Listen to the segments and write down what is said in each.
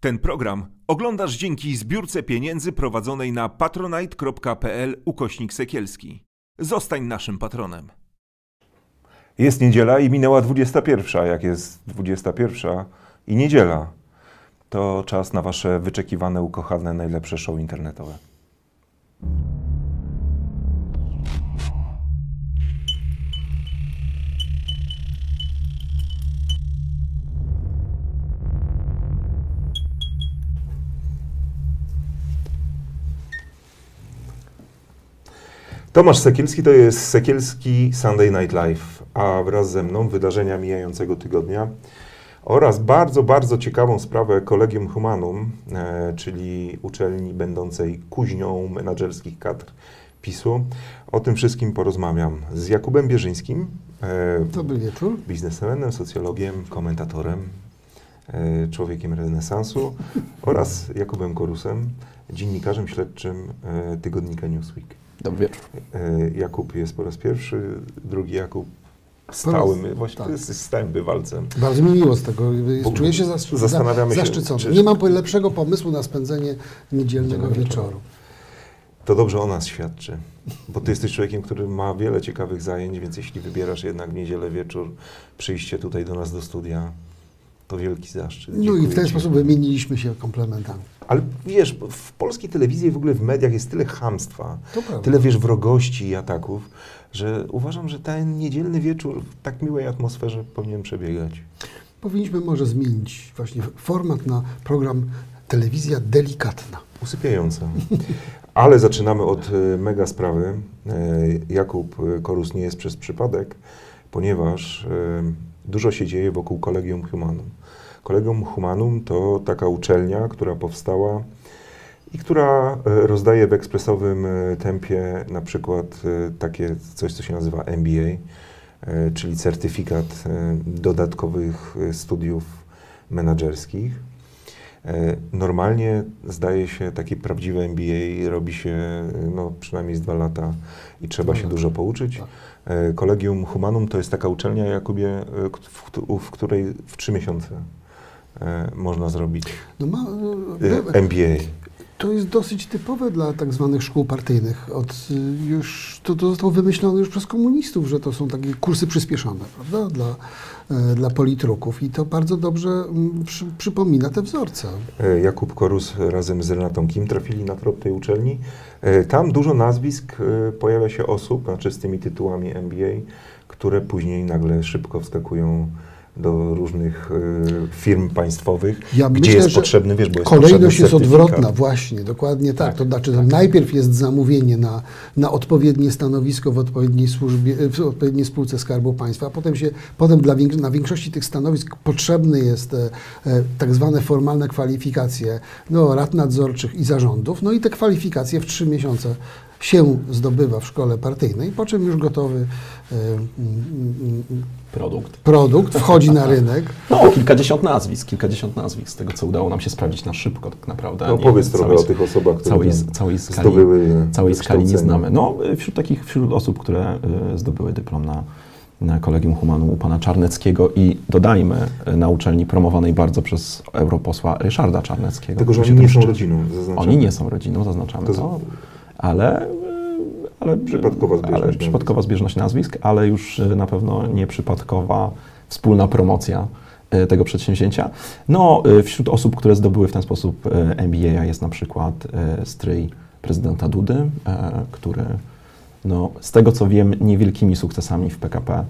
Ten program oglądasz dzięki zbiórce pieniędzy prowadzonej na patronite.pl ukośnik sekielski. Zostań naszym patronem. Jest niedziela i minęła 21. Jak jest 21 i niedziela, to czas na Wasze wyczekiwane, ukochane, najlepsze show internetowe. Tomasz Sekielski to jest Sekielski Sunday Night Live, a wraz ze mną wydarzenia mijającego tygodnia oraz bardzo, bardzo ciekawą sprawę Collegium Humanum, e, czyli uczelni będącej kuźnią menadżerskich kadr PiSu. O tym wszystkim porozmawiam z Jakubem Bierzyńskim, e, Dobry wieczór. biznesmenem, socjologiem, komentatorem, e, człowiekiem renesansu oraz Jakubem Korusem, dziennikarzem śledczym e, tygodnika Newsweek. Dobry wieczór. E, Jakub jest po raz pierwszy, drugi Jakub stałym, właściwie tak. jest stałym bywalcem. Bardzo mi miło z tego. Czuję się zas- zastanawiamy się, zaszczycony. czy- Nie mam lepszego pomysłu na spędzenie niedzielnego wieczoru. To dobrze o nas świadczy, bo ty jesteś człowiekiem, który ma wiele ciekawych zajęć, więc jeśli wybierasz jednak w niedzielę wieczór przyjście tutaj do nas do studia, to wielki zaszczyt. No i Dziękuję w ten ci. sposób wymieniliśmy się komplementami. Ale wiesz, w polskiej telewizji i w ogóle w mediach jest tyle prawda. tyle wiesz wrogości i ataków, że uważam, że ten niedzielny wieczór w tak miłej atmosferze powinien przebiegać. Powinniśmy może zmienić właśnie format na program Telewizja Delikatna. Usypiająca. Ale zaczynamy od e, mega sprawy. E, Jakub Korus nie jest przez przypadek, ponieważ e, dużo się dzieje wokół Collegium Humanum. Collegium Humanum to taka uczelnia, która powstała i która e, rozdaje w ekspresowym e, tempie na przykład e, takie coś, co się nazywa MBA, czyli certyfikat dodatkowych studiów menedżerskich. Normalnie zdaje się takie prawdziwe MBA robi się no, przynajmniej z dwa lata i trzeba się Dwa dużo pouczyć. Tak. E, Humanum to jest taka uczelnia, Jakubie, e, w, któ- w której w trzy miesiące e, można zrobić No ma, MBA. to jest dosyć typowe dla tak zwanych szkół partyjnych. Od, y, już, to, to zostało wymyślone już przez komunistów, że to są takie kursy przyspieszone prawda? Dla, dla politruków. I to bardzo dobrze mm, przy, przypomina te wzorce. E, Jakub Korus razem z Renatą Kim trafili na trop tej uczelni. E, Tam dużo nazwisk e, pojawia się osób, znaczy z tymi tytułami MBA, które później nagle szybko wskakują do różnych e, firm państwowych, Ja gdzie myślę, jest potrzebny, wiesz, bo jest potrzebny Kolejność jest odwrotna, właśnie, dokładnie tak. Tak, To znaczy, że najpierw jest zamówienie na, na odpowiednie stanowisko w odpowiedniej służbie, w odpowiedniej spółce Skarbu Państwa, a potem, się, potem dla na większości tych stanowisk potrzebne jest e, e, tak zwane formalne kwalifikacje no, rad nadzorczych i zarządów, no i te kwalifikacje w trzy miesiące się zdobywa w szkole partyjnej, po czym już gotowy e, Produkt. produkt wchodzi na rynek. No, kilkadziesiąt nazwisk, kilkadziesiąt nazwisk z tego, co udało nam się sprawdzić na szybko tak naprawdę. No powiedz trochę o tych osobach, które całej, całej skali, zdobyły całej skali nie znamy. No, wśród takich, wśród osób, które y, zdobyły dyplom na, na Kolegium Humanum u pana Czarneckiego i dodajmy, y, na uczelni promowanej bardzo przez europosła Ryszarda Czarneckiego. Tylko, że oni nie są rodziną, zaznaczam. Oni nie są rodziną, zaznaczamy To to, ale, ale, Przypadkowa zbieżność ale nazwisk. przypadkowa zbieżność nazwisk, ale już y, na pewno nieprzypadkowa wspólna promocja y, tego przedsięwzięcia. No, y, wśród osób, które zdobyły w ten sposób MBA jest na przykład stryj prezydenta Dudy, który no, z tego co wiem niewielkimi sukcesami w PKP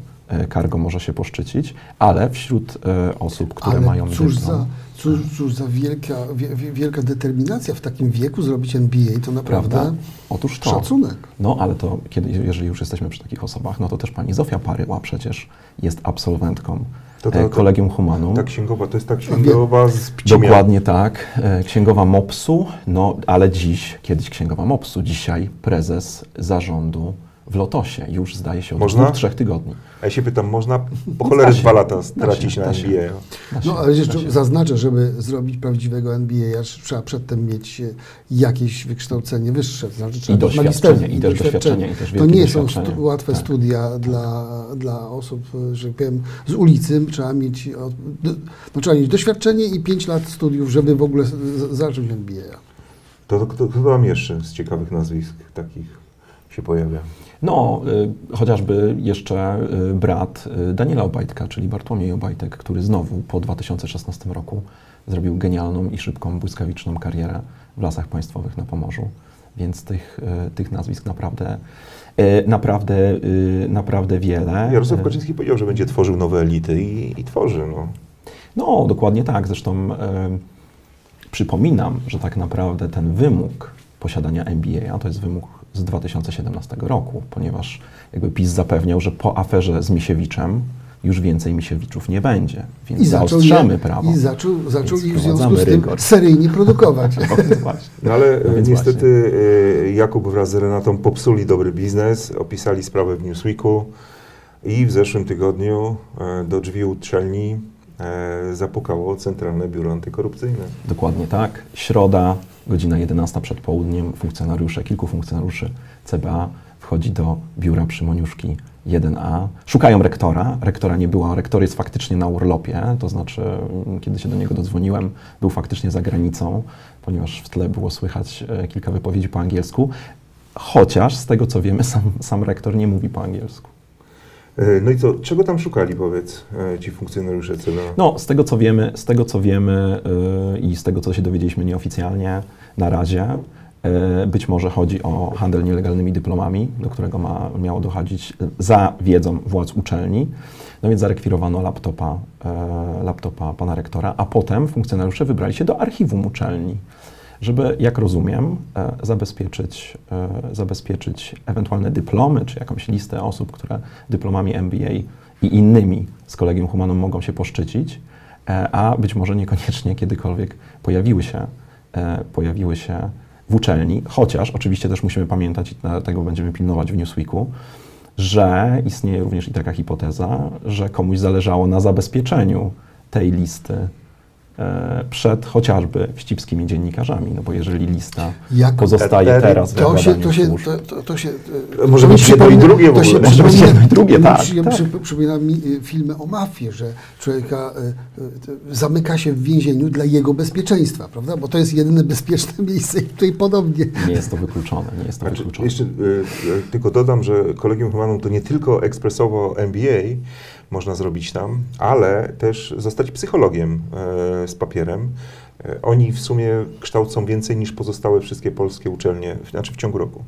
Cargo może się poszczycić, ale wśród osób, które Ale mają cóż dyplom, za, cóż, cóż za wielka, wie, wie- wielka determinacja w takim wieku zrobić MBA, to naprawdę prawda? Otóż to. szacunek. No, ale to kiedy, jeżeli już jesteśmy przy takich osobach, no to też pani Zofia Paryła przecież jest absolwentką To to, ta- Kolegium Humanum. Ta księgowa, to jest ta księgowa z Pcimia. Dokładnie tak. E, Księgowa MOPS-u, no ale dziś, kiedyś księgowa MOPS-u, dzisiaj prezes zarządu w Lotosie już zdaje się od Można? dwóch, trzech tygodni. A ja się pytam, można po cholerę dwa lata Da stracić się, na da się. NBA? No, ale jeszcze zaznaczę, żeby zrobić prawdziwego NBA, trzeba przedtem mieć e, jakieś wykształcenie wyższe, to znaczy trzeba I mieć doświadczenie, magisterskie, i też doświadczenie, i też To nie są doświadczenie. stu, łatwe Tak. studia dla, dla osób, e, że tak powiem, z ulicy. Trzeba mieć, do- no, trzeba mieć doświadczenie i 5 lat studiów, żeby w ogóle zacząć NBA. To kto, kto tam jeszcze z ciekawych nazwisk takich się pojawia? No, y, chociażby jeszcze y, brat y, Daniela Obajtka, czyli Bartłomiej Obajtek, który znowu po 2016 roku zrobił genialną i szybką, błyskawiczną karierę w lasach państwowych na Pomorzu. Więc tych, tych nazwisk naprawdę, naprawdę, naprawdę wiele. Jarosław Kaczyński powiedział, że będzie tworzył nowe elity i, i tworzy. No. No, dokładnie tak. Zresztą przypominam, że tak naprawdę ten wymóg posiadania MBA to jest wymóg z 2017 roku, ponieważ jakby PiS zapewniał, że po aferze z Misiewiczem już więcej Misiewiczów nie będzie, więc zaostrzamy je- prawo. I zaczął, zaczął w związku z tym rygor. seryjnie produkować. No, właśnie. No ale No niestety e, Jakub wraz z Renatą popsuli dobry biznes, opisali sprawę w Newsweeku i w zeszłym tygodniu e, do drzwi uczelni e, zapukało Centralne Biuro Antykorupcyjne. Dokładnie tak. Środa, godzina 11 przed południem, funkcjonariusze, kilku funkcjonariuszy CBA wchodzi do biura przy Moniuszki 1A. Szukają rektora. Rektora nie było. Rektor jest faktycznie na urlopie, to znaczy, mm, kiedy się do niego dodzwoniłem, był faktycznie za granicą, ponieważ w tle było słychać e, kilka wypowiedzi po angielsku. Chociaż z tego co wiemy, sam, sam rektor nie mówi po angielsku. E, No i co, czego tam szukali, powiedz, e, ci funkcjonariusze? No, z tego co wiemy, z tego co wiemy yy, i z tego co się dowiedzieliśmy nieoficjalnie na razie, yy, być może chodzi o handel nielegalnymi dyplomami, do którego ma, miało dochodzić za wiedzą władz uczelni. No więc zarekwirowano laptopa, yy, laptopa pana rektora, a potem funkcjonariusze wybrali się do archiwum uczelni, żeby, jak rozumiem, e, zabezpieczyć, e, zabezpieczyć ewentualne dyplomy, czy jakąś listę osób, które dyplomami MBA i innymi z Kolegium Humanum mogą się poszczycić, e, a być może niekoniecznie kiedykolwiek pojawiły się, pojawiły się w uczelni, chociaż oczywiście też musimy pamiętać, i tego będziemy pilnować w Newsweeku, że istnieje również i taka hipoteza, że komuś zależało na zabezpieczeniu tej listy przed chociażby wścibskimi dziennikarzami, no bo jeżeli lista Jak- pozostaje teraz w To się, to się, służb, to, to, to się, E, może być jedno i drugie w ogóle. Może być przypomina- jedno i drugie, tak, przy- tak. przy- Przypomina mi y, filmy o mafii, że człowieka y, zamyka się w więzieniu dla jego bezpieczeństwa, prawda? Bo to jest jedyne bezpieczne miejsce i tutaj podobnie. nie jest to wykluczone, nie jest to Znaczy, wykluczone. jeszcze y, tylko dodam, że Kolegium Humanum to nie tylko ekspresowo MBA można zrobić tam, ale też zostać psychologiem e, z papierem. E, Oni w sumie kształcą więcej niż pozostałe wszystkie polskie uczelnie, znaczy w ciągu roku.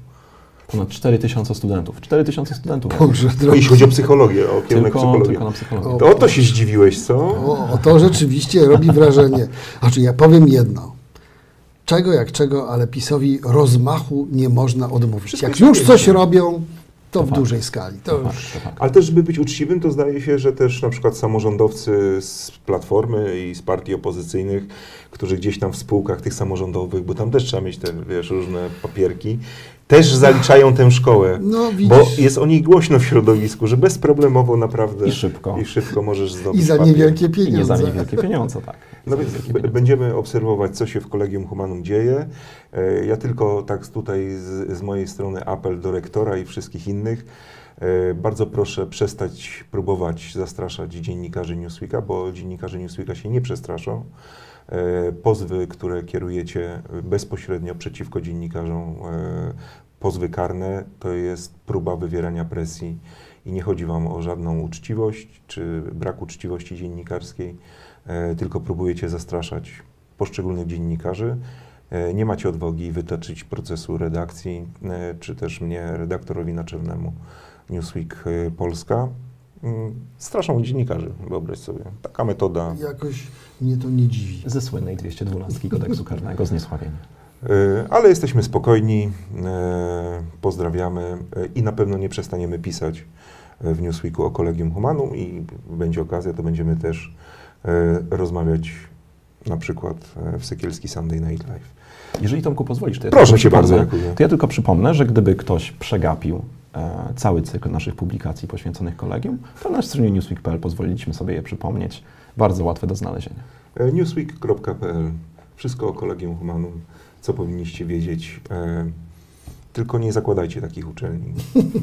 Ponad 4000 studentów. 4000 studentów. Boże, No, drogi. jeśli chodzi o psychologię, o kierunek Tylko, psychologii. tylko na psychologię. O, To o to się zdziwiłeś, co? O, o, to rzeczywiście robi wrażenie. Znaczy, ja powiem jedno. Czego jak czego, ale PiSowi rozmachu nie można odmówić. Wszystko Jak już coś robią, to To w fakt. dużej skali. To To już... fakt, to fakt. Ale też, żeby być uczciwym, to zdaje się, że też na przykład samorządowcy z Platformy i z partii opozycyjnych, którzy gdzieś tam w spółkach tych samorządowych, bo tam też trzeba mieć te, wiesz, różne papierki, też zaliczają tę szkołę. No, widzisz. Bo jest o niej głośno w środowisku, że bezproblemowo naprawdę I szybko. i szybko możesz zdobyć I za papier. niewielkie I nie za pieniądze. niewielkie pieniądze, tak. No więc będziemy obserwować, co się w Kolegium Humanum dzieje. E, Ja tylko tak tutaj z, z mojej strony apel do rektora i wszystkich innych. E, Bardzo proszę przestać próbować zastraszać dziennikarzy Newsweeka, bo dziennikarze Newsweeka się nie przestraszą. E, Pozwy, które kierujecie bezpośrednio przeciwko dziennikarzom, pozwy karne, to jest próba wywierania presji i nie chodzi Wam o żadną uczciwość czy brak uczciwości dziennikarskiej, e, tylko próbujecie zastraszać poszczególnych dziennikarzy. E, Nie macie odwagi wytoczyć procesu redakcji, e, czy też mnie, redaktorowi naczelnemu Newsweek Polska. Mm, Straszą dziennikarzy, wyobraź sobie. Taka metoda. Jakoś mnie to nie dziwi. Ze słynnej 212 kodeksu karnego zniesławienia. E, Ale jesteśmy spokojni, e, pozdrawiamy e, i na pewno nie przestaniemy pisać w Newsweeku o Kolegium Humanum i będzie okazja, to będziemy też rozmawiać na przykład w Sekielski Sunday Night Live. Jeżeli Tomku pozwolisz, to ja Proszę cię bardzo. To ja tylko przypomnę, że gdyby ktoś przegapił e, cały cykl naszych publikacji poświęconych kolegium, to na stronie newsweek.pl pozwoliliśmy sobie je przypomnieć. Bardzo łatwe do znalezienia. Newsweek.pl. Wszystko o Kolegium Humanum, co powinniście wiedzieć. E, tylko nie zakładajcie takich uczelni,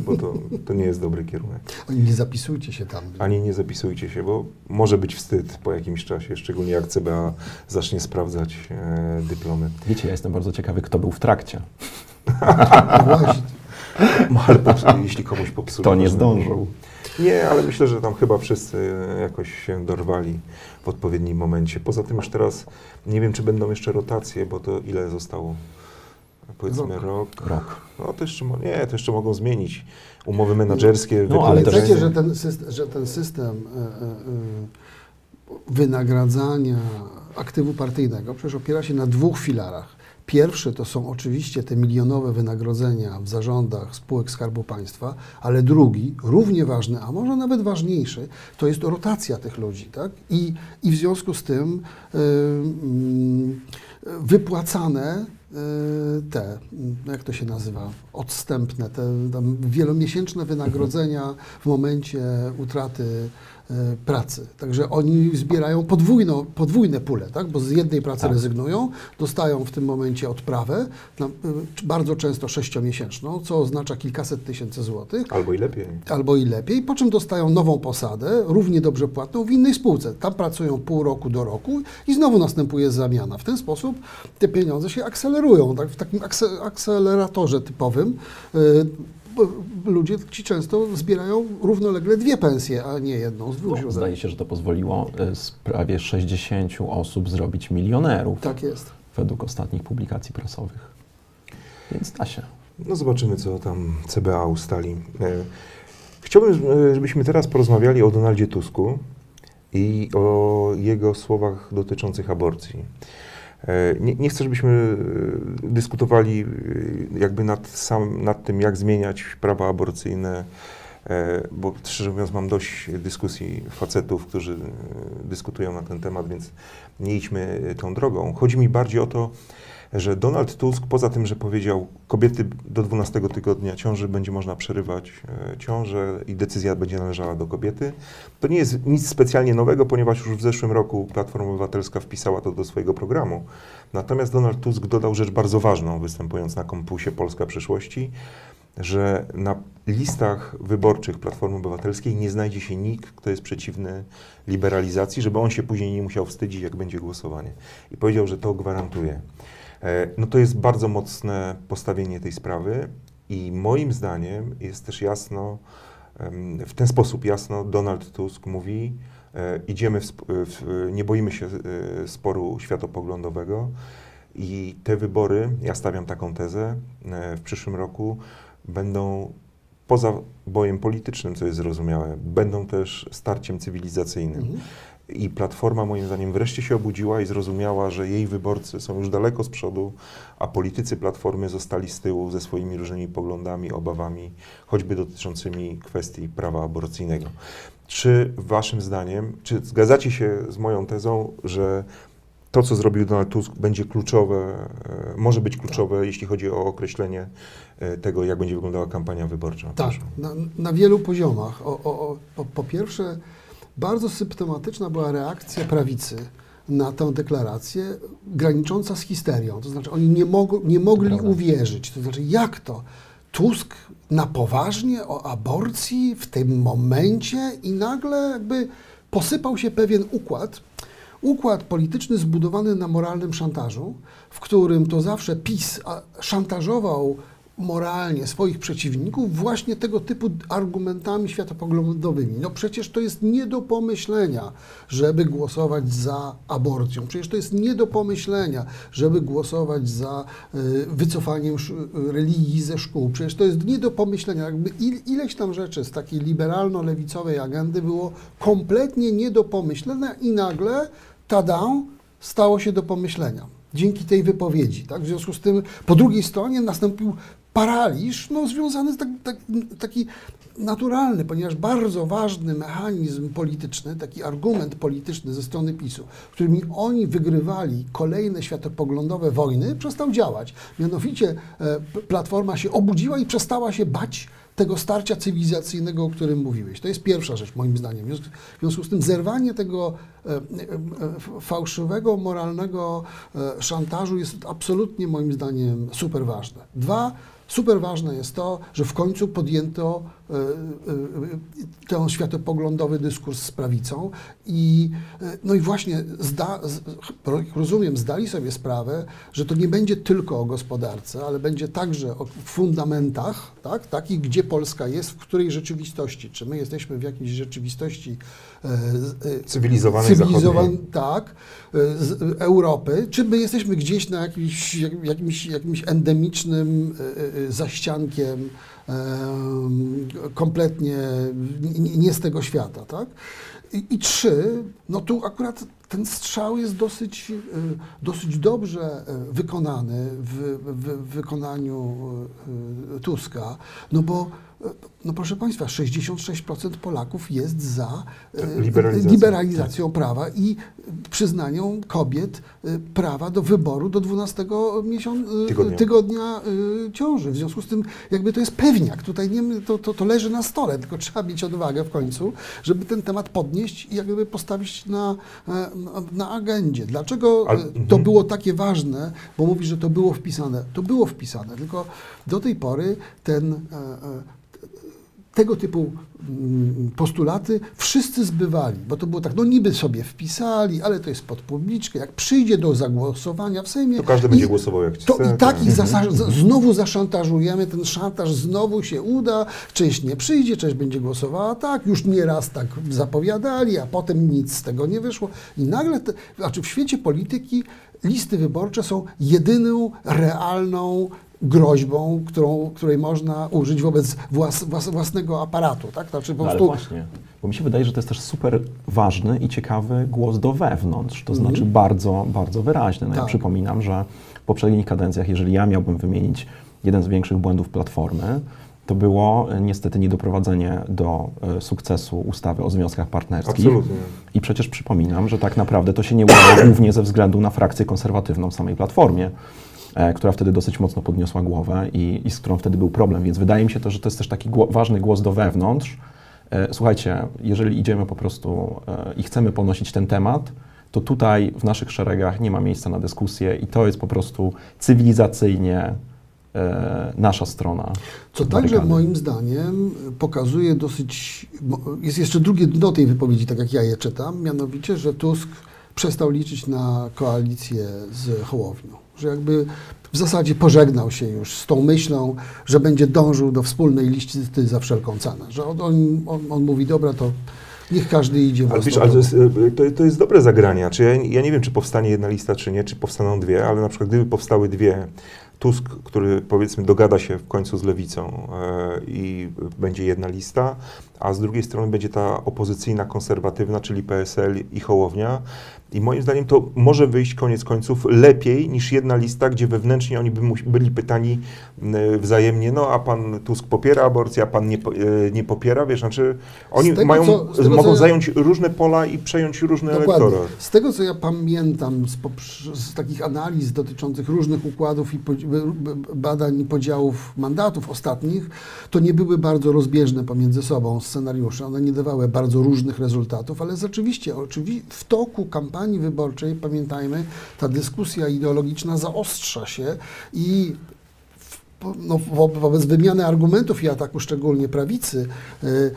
bo to, to nie jest dobry kierunek. Oni nie zapisujcie się tam. Ani nie zapisujcie się, bo może być wstyd po jakimś czasie, szczególnie jak CBA zacznie sprawdzać e, dyplomy. Wiecie, ja jestem bardzo ciekawy, kto był w trakcie. Popsu- jeśli komuś popsuli. Kto nie zdążył. Nie, ale myślę, że tam chyba wszyscy jakoś się dorwali w odpowiednim momencie. Poza tym już teraz nie wiem, czy będą jeszcze rotacje, bo to ile zostało? Powiedzmy Rok. rok. No to jeszcze, nie, to jeszcze mogą zmienić umowy menedżerskie. No, ale Pamiętajcie, że ten system, że ten system e, e, e, wynagradzania aktywu partyjnego przecież opiera się na dwóch filarach. Pierwszy to są oczywiście te milionowe wynagrodzenia w zarządach spółek Skarbu Państwa, ale drugi, równie ważny, a może nawet ważniejszy, to jest rotacja tych ludzi. Tak? I, I w związku z tym y, mm, wypłacane y, te, jak to się nazywa, odstępne, te wielomiesięczne wynagrodzenia w momencie utraty pracy. Także oni zbierają podwójno, podwójne pule, tak? bo z jednej pracy Tak. rezygnują, dostają w tym momencie odprawę, na, y, bardzo często sześciomiesięczną, co oznacza kilkaset tysięcy złotych, Albo i lepiej. albo i lepiej, po czym dostają nową posadę, równie dobrze płatną w innej spółce. Tam pracują pół roku do roku i znowu następuje zamiana. W ten sposób te pieniądze się akcelerują. Tak? W takim akceleratorze typowym b- ludzie ci często zbierają równolegle dwie pensje, a nie jedną z dwóch źródeł. Zdaje się, że to pozwoliło e, z prawie 60 osób zrobić milionerów Tak jest. według ostatnich publikacji prasowych. Więc da się. No zobaczymy, co tam CBA ustali. E, Chciałbym, e, żebyśmy teraz porozmawiali o Donaldzie Tusku i o jego słowach dotyczących aborcji. E, Nie, nie chcę, żebyśmy e, dyskutowali e, jakby nad, sam, nad tym, jak zmieniać prawa aborcyjne, bo szczerze mówiąc mam dość dyskusji facetów, którzy dyskutują na ten temat, więc nie idźmy tą drogą. Chodzi mi bardziej o to, że Donald Tusk, poza tym, że powiedział, kobiety do 12 tygodnia ciąży będzie można przerywać e, ciążę i decyzja będzie należała do kobiety, to nie jest nic specjalnie nowego, ponieważ już w zeszłym roku Platforma Obywatelska wpisała to do swojego programu. Natomiast Donald Tusk dodał rzecz bardzo ważną, występując na kompusie Polska Przyszłości, że na listach wyborczych Platformy Obywatelskiej nie znajdzie się nikt, kto jest przeciwny liberalizacji, żeby on się później nie musiał wstydzić, jak będzie głosowanie. I powiedział, że to gwarantuje. E, No to jest bardzo mocne postawienie tej sprawy i moim zdaniem jest też jasno, w ten sposób jasno Donald Tusk mówi, e, idziemy w, sp- w, nie boimy się e, sporu światopoglądowego i te wybory, ja stawiam taką tezę, e, w przyszłym roku będą poza bojem politycznym, co jest zrozumiałe, będą też starciem cywilizacyjnym. Mhm. I Platforma moim zdaniem wreszcie się obudziła i zrozumiała, że jej wyborcy są już daleko z przodu, a politycy Platformy zostali z tyłu ze swoimi różnymi poglądami, obawami, choćby dotyczącymi kwestii prawa aborcyjnego. Czy waszym zdaniem, czy zgadzacie się z moją tezą, że to, co zrobił Donald Tusk, będzie kluczowe, e, może być kluczowe, jeśli chodzi o określenie e, tego, jak będzie wyglądała kampania wyborcza? Tak, na, na wielu poziomach. O, o, o, po, po pierwsze, bardzo symptomatyczna była reakcja prawicy na tę deklarację, granicząca z histerią. To znaczy, oni nie, mogo, nie mogli Prawda. uwierzyć. To znaczy, jak to? Tusk na poważnie o aborcji w tym momencie i nagle jakby posypał się pewien układ, układ polityczny zbudowany na moralnym szantażu, w którym to zawsze PiS szantażował moralnie swoich przeciwników właśnie tego typu argumentami światopoglądowymi. No przecież to jest nie do pomyślenia, żeby głosować za aborcją. Przecież to jest nie do pomyślenia, żeby głosować za y, wycofaniem sz- religii ze szkół. Przecież to jest nie do pomyślenia. Jakby il, ileś tam rzeczy z takiej liberalno-lewicowej agendy było kompletnie nie do pomyślenia i nagle, tada, stało się do pomyślenia. Dzięki tej wypowiedzi. Tak? W związku z tym po drugiej stronie nastąpił paraliż no, związany tak, tak, taki naturalny, ponieważ bardzo ważny mechanizm polityczny, taki argument polityczny ze strony PiSu, którymi oni wygrywali kolejne światopoglądowe wojny, przestał działać. Mianowicie e, Platforma się obudziła i przestała się bać tego starcia cywilizacyjnego, o którym mówiłeś. To jest pierwsza rzecz, moim zdaniem. W związku, z tym zerwanie tego e, e, fałszywego, moralnego szantażu jest absolutnie, moim zdaniem, super ważne. Dwa, Super ważne jest to, że w końcu podjęto ten światopoglądowy dyskurs z prawicą i, no i właśnie zda, rozumiem, zdali sobie sprawę, że to nie będzie tylko o gospodarce, ale będzie także o fundamentach, tak, takich, gdzie Polska jest, w której rzeczywistości. Czy my jesteśmy w jakiejś rzeczywistości e, e, Cywilizowanej zachodniej. tak, e, z Europy, czy my jesteśmy gdzieś na jakimś, jak- jakimś, jakimś endemicznym zaściankiem, em, kompletnie nie, z tego świata, tak? I, I trzy, no tu akurat ten strzał jest dosyć, e, dosyć dobrze e, wykonany w, w, w wykonaniu e, Tuska, no bo no proszę Państwa, 66% Polaków jest za e, Liberalizacją. liberalizacją prawa i przyznanią kobiet e, prawa do wyboru do 12 miesiąc, e, Tygodnia. tygodnia ciąży. W związku z tym jakby to jest pewniak. Tutaj nie, to, to, to leży na stole, tylko trzeba mieć odwagę w końcu, żeby ten temat podnieść i jakby postawić na, na, agendzie. Dlaczego Ale- to mhm. było takie ważne, bo mówisz, że to było wpisane. To było wpisane, tylko do tej pory ten tego typu mm, postulaty wszyscy zbywali, bo to było tak, no niby sobie wpisali, ale to jest pod publiczkę, jak przyjdzie do zagłosowania w Sejmie... To każdy i- będzie głosował jak to chce. i tak ich tak. zasa- znowu zaszantażujemy, ten szantaż znowu się uda, część nie przyjdzie, część będzie głosowała tak, już nieraz tak zapowiadali, a potem nic z tego nie wyszło. I nagle, te, znaczy w świecie polityki listy wyborcze są jedyną realną groźbą, którą, której można użyć wobec włas, włas, własnego aparatu, tak? Znaczy po No, ale prostu właśnie, bo mi się wydaje, że to jest też super ważny i ciekawy głos do wewnątrz, to Mhm. znaczy bardzo, bardzo wyraźny. No ja Tak. przypominam, że w poprzednich kadencjach, jeżeli ja miałbym wymienić jeden z większych błędów Platformy, to było e, niestety niedoprowadzenie do e, sukcesu ustawy o związkach partnerskich. Absolutnie. I przecież przypominam, że tak naprawdę to się nie udało głównie ze względu na frakcję konserwatywną w samej Platformie, która wtedy dosyć mocno podniosła głowę i, i z którą wtedy był problem. Więc wydaje mi się to, że to jest też taki gło- ważny głos do wewnątrz. E, Słuchajcie, jeżeli idziemy po prostu e, i chcemy ponosić ten temat, to tutaj w naszych szeregach nie ma miejsca na dyskusję i to jest po prostu cywilizacyjnie e, nasza strona. Co także moim zdaniem pokazuje dosyć, jest jeszcze drugie dno tej wypowiedzi, tak jak ja je czytam, mianowicie, że Tusk przestał liczyć na koalicję z Hołownią. Że jakby w zasadzie pożegnał się już z tą myślą, że będzie dążył do wspólnej listy za wszelką cenę. Że on, on, on, mówi, dobra, to niech każdy idzie Ale wiesz, ale to jest, e, to, to jest dobre zagranie. Czy ja, ja nie wiem, czy powstanie jedna lista, czy nie, czy powstaną dwie, ale na przykład gdyby powstały dwie, Tusk, który powiedzmy dogada się w końcu z lewicą e, i będzie jedna lista, a z drugiej strony będzie ta opozycyjna, konserwatywna, czyli PSL i Hołownia. I moim zdaniem to może wyjść koniec końców lepiej niż jedna lista, gdzie wewnętrznie oni by byli pytani wzajemnie, no a pan Tusk popiera aborcję, a pan nie, e, nie popiera, wiesz, znaczy oni tego, mają, co- tego, mogą ja- zająć różne pola i przejąć różny Dokładnie. elektorat. Z tego, co ja pamiętam z, z takich analiz dotyczących różnych układów i badań podziałów mandatów ostatnich, to nie były bardzo rozbieżne pomiędzy sobą scenariusze. One nie dawały bardzo różnych rezultatów, ale rzeczywiście oczywi- w toku kampanii wyborczej, pamiętajmy, ta dyskusja ideologiczna zaostrza się i no, wo- wobec wymiany argumentów i ataku szczególnie prawicy, y,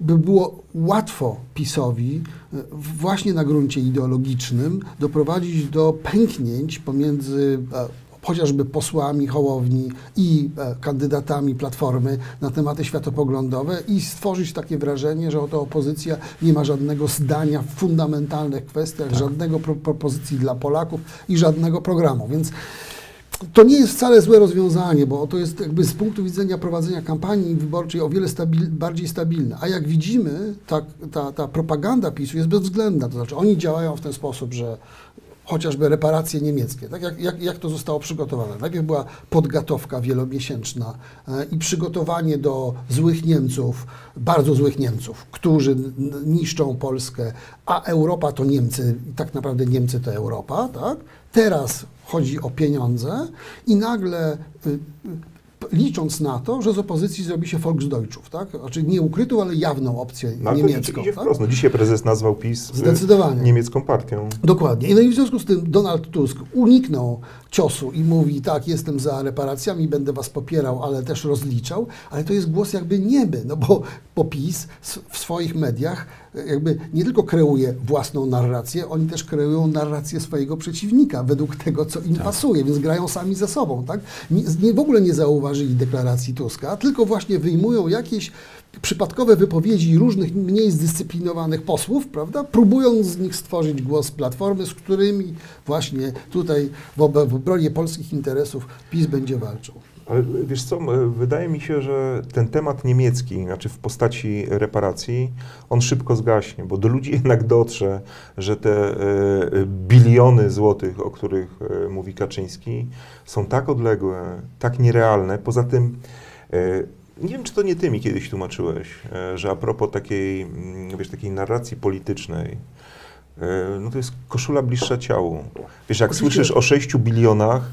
by było łatwo PiSowi e, właśnie na gruncie ideologicznym doprowadzić do pęknięć pomiędzy e, chociażby posłami Hołowni i e, kandydatami Platformy na tematy światopoglądowe i stworzyć takie wrażenie, że oto opozycja nie ma żadnego zdania w fundamentalnych kwestiach, żadnego pro propozycji dla Polaków i żadnego programu. Więc to nie jest wcale złe rozwiązanie, bo to jest jakby z punktu widzenia prowadzenia kampanii wyborczej o wiele stabil, bardziej stabilne. A jak widzimy, ta, ta, ta propaganda PiSu jest bezwzględna. To znaczy oni działają w ten sposób, że chociażby reparacje niemieckie, tak jak, jak, jak to zostało przygotowane. Najpierw była podgatowka wielomiesięczna e, i przygotowanie do złych Niemców, bardzo złych Niemców, którzy niszczą Polskę, a Europa to Niemcy, tak naprawdę Niemcy to Europa, tak? Teraz chodzi o pieniądze i nagle y, licząc na to, że z opozycji zrobi się Volksdeutschów, tak? Znaczy nie ukrytą, ale jawną opcję No, niemiecką. idzie tak? wprost. No, dzisiaj prezes nazwał PiS e, Zdecydowanie. niemiecką partią. Dokładnie. No i w związku z tym Donald Tusk uniknął ciosu i mówi, tak, jestem za reparacjami, będę was popierał, ale też rozliczał, ale to jest głos jakby nieby, no bo, PiS w swoich mediach jakby nie tylko kreuje własną narrację, oni też kreują narrację swojego przeciwnika według tego, co im pasuje, więc grają sami ze sobą, tak? Nie, nie, w ogóle nie zauważyli deklaracji Tuska, tylko właśnie wyjmują jakieś przypadkowe wypowiedzi różnych mniej zdyscyplinowanych posłów, prawda, próbując z nich stworzyć głos Platformy, z którymi właśnie tutaj w obronie polskich interesów PiS będzie walczył. Ale wiesz co, wydaje mi się, że ten temat niemiecki, znaczy w postaci reparacji, on szybko zgaśnie, bo do ludzi jednak dotrze, że te e, biliony złotych, o których e, mówi Kaczyński, są tak odległe, tak nierealne. Poza tym, e, nie wiem, czy to nie ty mi kiedyś tłumaczyłeś, że a propos takiej, mm, wiesz, takiej narracji politycznej, no to jest koszula bliższa ciału. Wiesz, jak Oczywiście. słyszysz o 6 bilionach,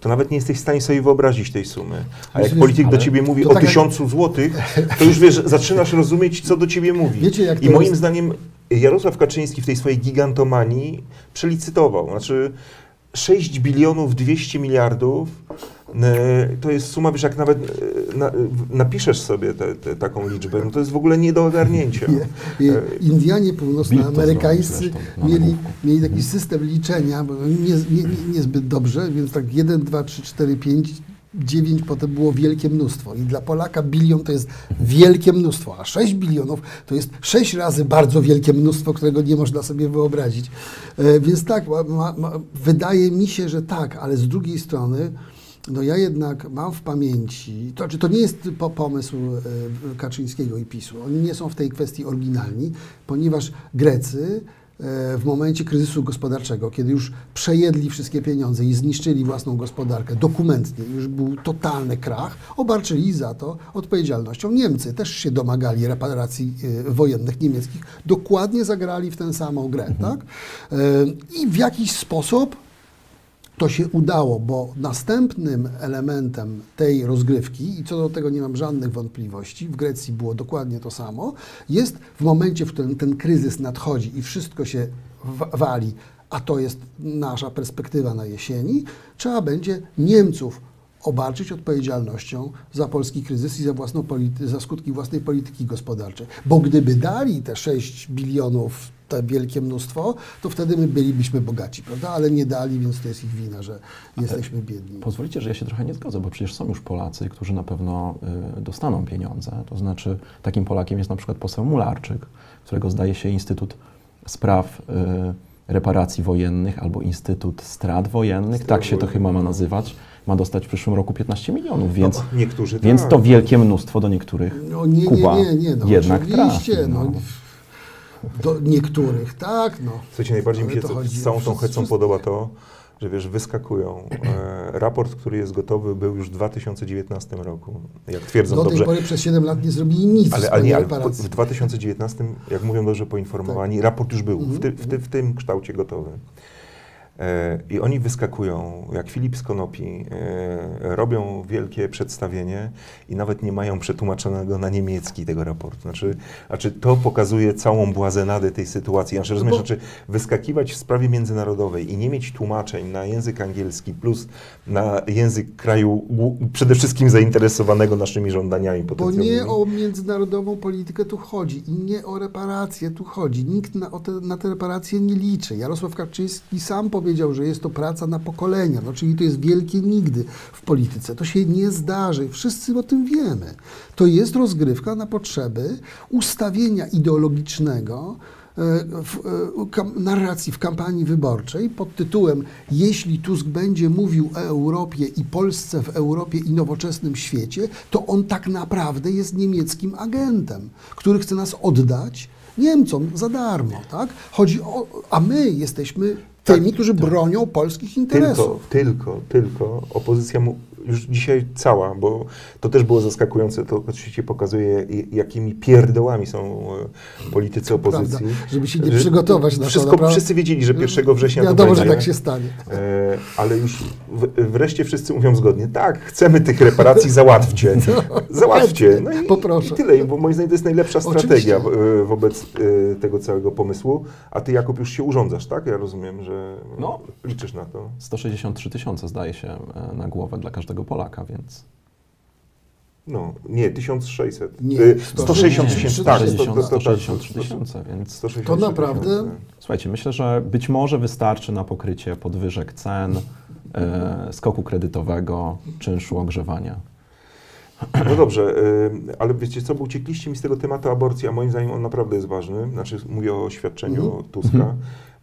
to nawet nie jesteś w stanie sobie wyobrazić tej sumy. A jak Wiesz, polityk do ciebie mówi o tak jak- tysiącu złotych, to już wiesz, zaczynasz rozumieć, co do ciebie mówi. Wiecie, jak I moim jest- zdaniem Jarosław Kaczyński w tej swojej gigantomanii przelicytował. Znaczy 6 bilionów 200 miliardów to jest suma, wiesz, jak nawet e, na, napiszesz sobie te, te, taką liczbę, no to jest w ogóle nie do ogarnięcia. E, Indianie północnoamerykańscy mieli, nagłówku. mieli taki system liczenia, bo nie, nie, nie, niezbyt dobrze, więc tak 1, 2, 3, 4, 5, 9, potem było wielkie mnóstwo. I dla Polaka bilion to jest wielkie mnóstwo, a 6 bilionów to jest 6 razy bardzo wielkie mnóstwo, którego nie można sobie wyobrazić. E, więc tak, ma, ma, wydaje mi się, że tak, ale z drugiej strony no ja jednak mam w pamięci, to znaczy to nie jest po, pomysł e, Kaczyńskiego i PiSu. Oni nie są w tej kwestii oryginalni, ponieważ Grecy w momencie kryzysu gospodarczego, kiedy już przejedli wszystkie pieniądze i zniszczyli własną gospodarkę, dokumentnie, już był totalny krach, obarczyli za to odpowiedzialnością Niemcy. Też się domagali reparacji e, wojennych niemieckich. Dokładnie zagrali w tę samą grę, tak? E, I w jakiś sposób to się udało, bo następnym elementem tej rozgrywki, i co do tego nie mam żadnych wątpliwości, w Grecji było dokładnie to samo, jest w momencie, w którym ten kryzys nadchodzi i wszystko się wa- wali, a to jest nasza perspektywa na jesieni, trzeba będzie Niemców obarczyć odpowiedzialnością za polski kryzys i za, własną za skutki własnej polityki gospodarczej. Bo gdyby dali te 6 bilionów, te wielkie mnóstwo, to wtedy my bylibyśmy bogaci, prawda? Ale nie dali, więc to jest ich wina, że jesteśmy biedni. Pozwolicie, że ja się trochę nie zgodzę, bo przecież są już Polacy, którzy na pewno y, dostaną pieniądze. To znaczy, takim Polakiem jest na przykład poseł Mularczyk, którego zdaje się Instytut Spraw y, Reparacji Wojennych albo Instytut Strat Wojennych, tak się to chyba ma nazywać, ma dostać w przyszłym roku 15 milionów, więc, no, niektórzy więc tak. to wielkie mnóstwo do niektórych No nie, nie, Kuba nie, nie, no jednak oczywiście, trafi. no. Do niektórych, tak, no. Słuchajcie, najbardziej mi się chodzi z całą tą hecą podoba to, że wiesz, wyskakują. E, raport, który jest gotowy, był już w 2019 roku, jak twierdzą Do tej dobrze. pory przez 7 lat nie zrobili nic Ale, w ale nie, ale w, w 2019, jak mówią dobrze poinformowani, Tak. raport już był w, Mhm, ty, w, ty, w tym kształcie gotowy. E, I oni wyskakują, jak Filip z Konopi, e, robią wielkie przedstawienie i nawet nie mają przetłumaczonego na niemiecki tego raportu. Znaczy, znaczy to pokazuje całą błazenadę tej sytuacji. Znaczy, rozumiesz, bo- znaczy wyskakiwać w sprawie międzynarodowej i nie mieć tłumaczeń na język angielski plus na język kraju przede wszystkim zainteresowanego naszymi żądaniami Bo potencjalnymi. nie o międzynarodową politykę tu chodzi i nie o reparacje tu chodzi. Nikt na, te, na te reparacje nie liczy. Jarosław Kaczyński sam powiedział, że jest to praca na pokolenia, no, czyli to jest wielkie nigdy w polityce. To się nie zdarzy. Wszyscy o tym wiemy. To jest rozgrywka na potrzeby ustawienia ideologicznego e, w e, narracji w kampanii wyborczej pod tytułem Jeśli Tusk będzie mówił o Europie i Polsce w Europie i nowoczesnym świecie, to on tak naprawdę jest niemieckim agentem, który chce nas oddać Niemcom za darmo, tak? Chodzi o, a my jesteśmy tymi, którzy bronią polskich Tylko, interesów. tylko, tylko opozycja mu już dzisiaj cała, bo to też było zaskakujące, to oczywiście pokazuje, jakimi pierdołami są e, politycy opozycji. Prawda, żeby się nie Że przygotować na to. Wszystko, naprawdę. wszyscy wiedzieli, że 1 września to Wiadomo, że będzie. tak się stanie. E, ale już w, wreszcie wszyscy mówią zgodnie, tak, chcemy tych reparacji, załatwcie. Załatwcie. No i, Poproszę. i tyle, bo moim zdaniem to jest najlepsza strategia Oczywiście. wo- wobec e, tego całego pomysłu. A ty, Jakub, już się urządzasz, tak? Ja rozumiem, że No. liczysz na to. 163 tysiące zdaje się na głowę dla każdego Polaka, więc No, nie, 1600. Nie, E, 160 160 tysięcy, tak. to- to- 160, to- to- 163 to- tysiące, więc 163 To naprawdę? słuchajcie, myślę, że być może wystarczy na pokrycie podwyżek cen, e, skoku kredytowego, czynszu ogrzewania. No dobrze, y, ale wiecie co, bo uciekliście mi z tego tematu aborcji, a moim zdaniem on naprawdę jest ważny. Znaczy mówię o oświadczeniu Mhm. Tuska,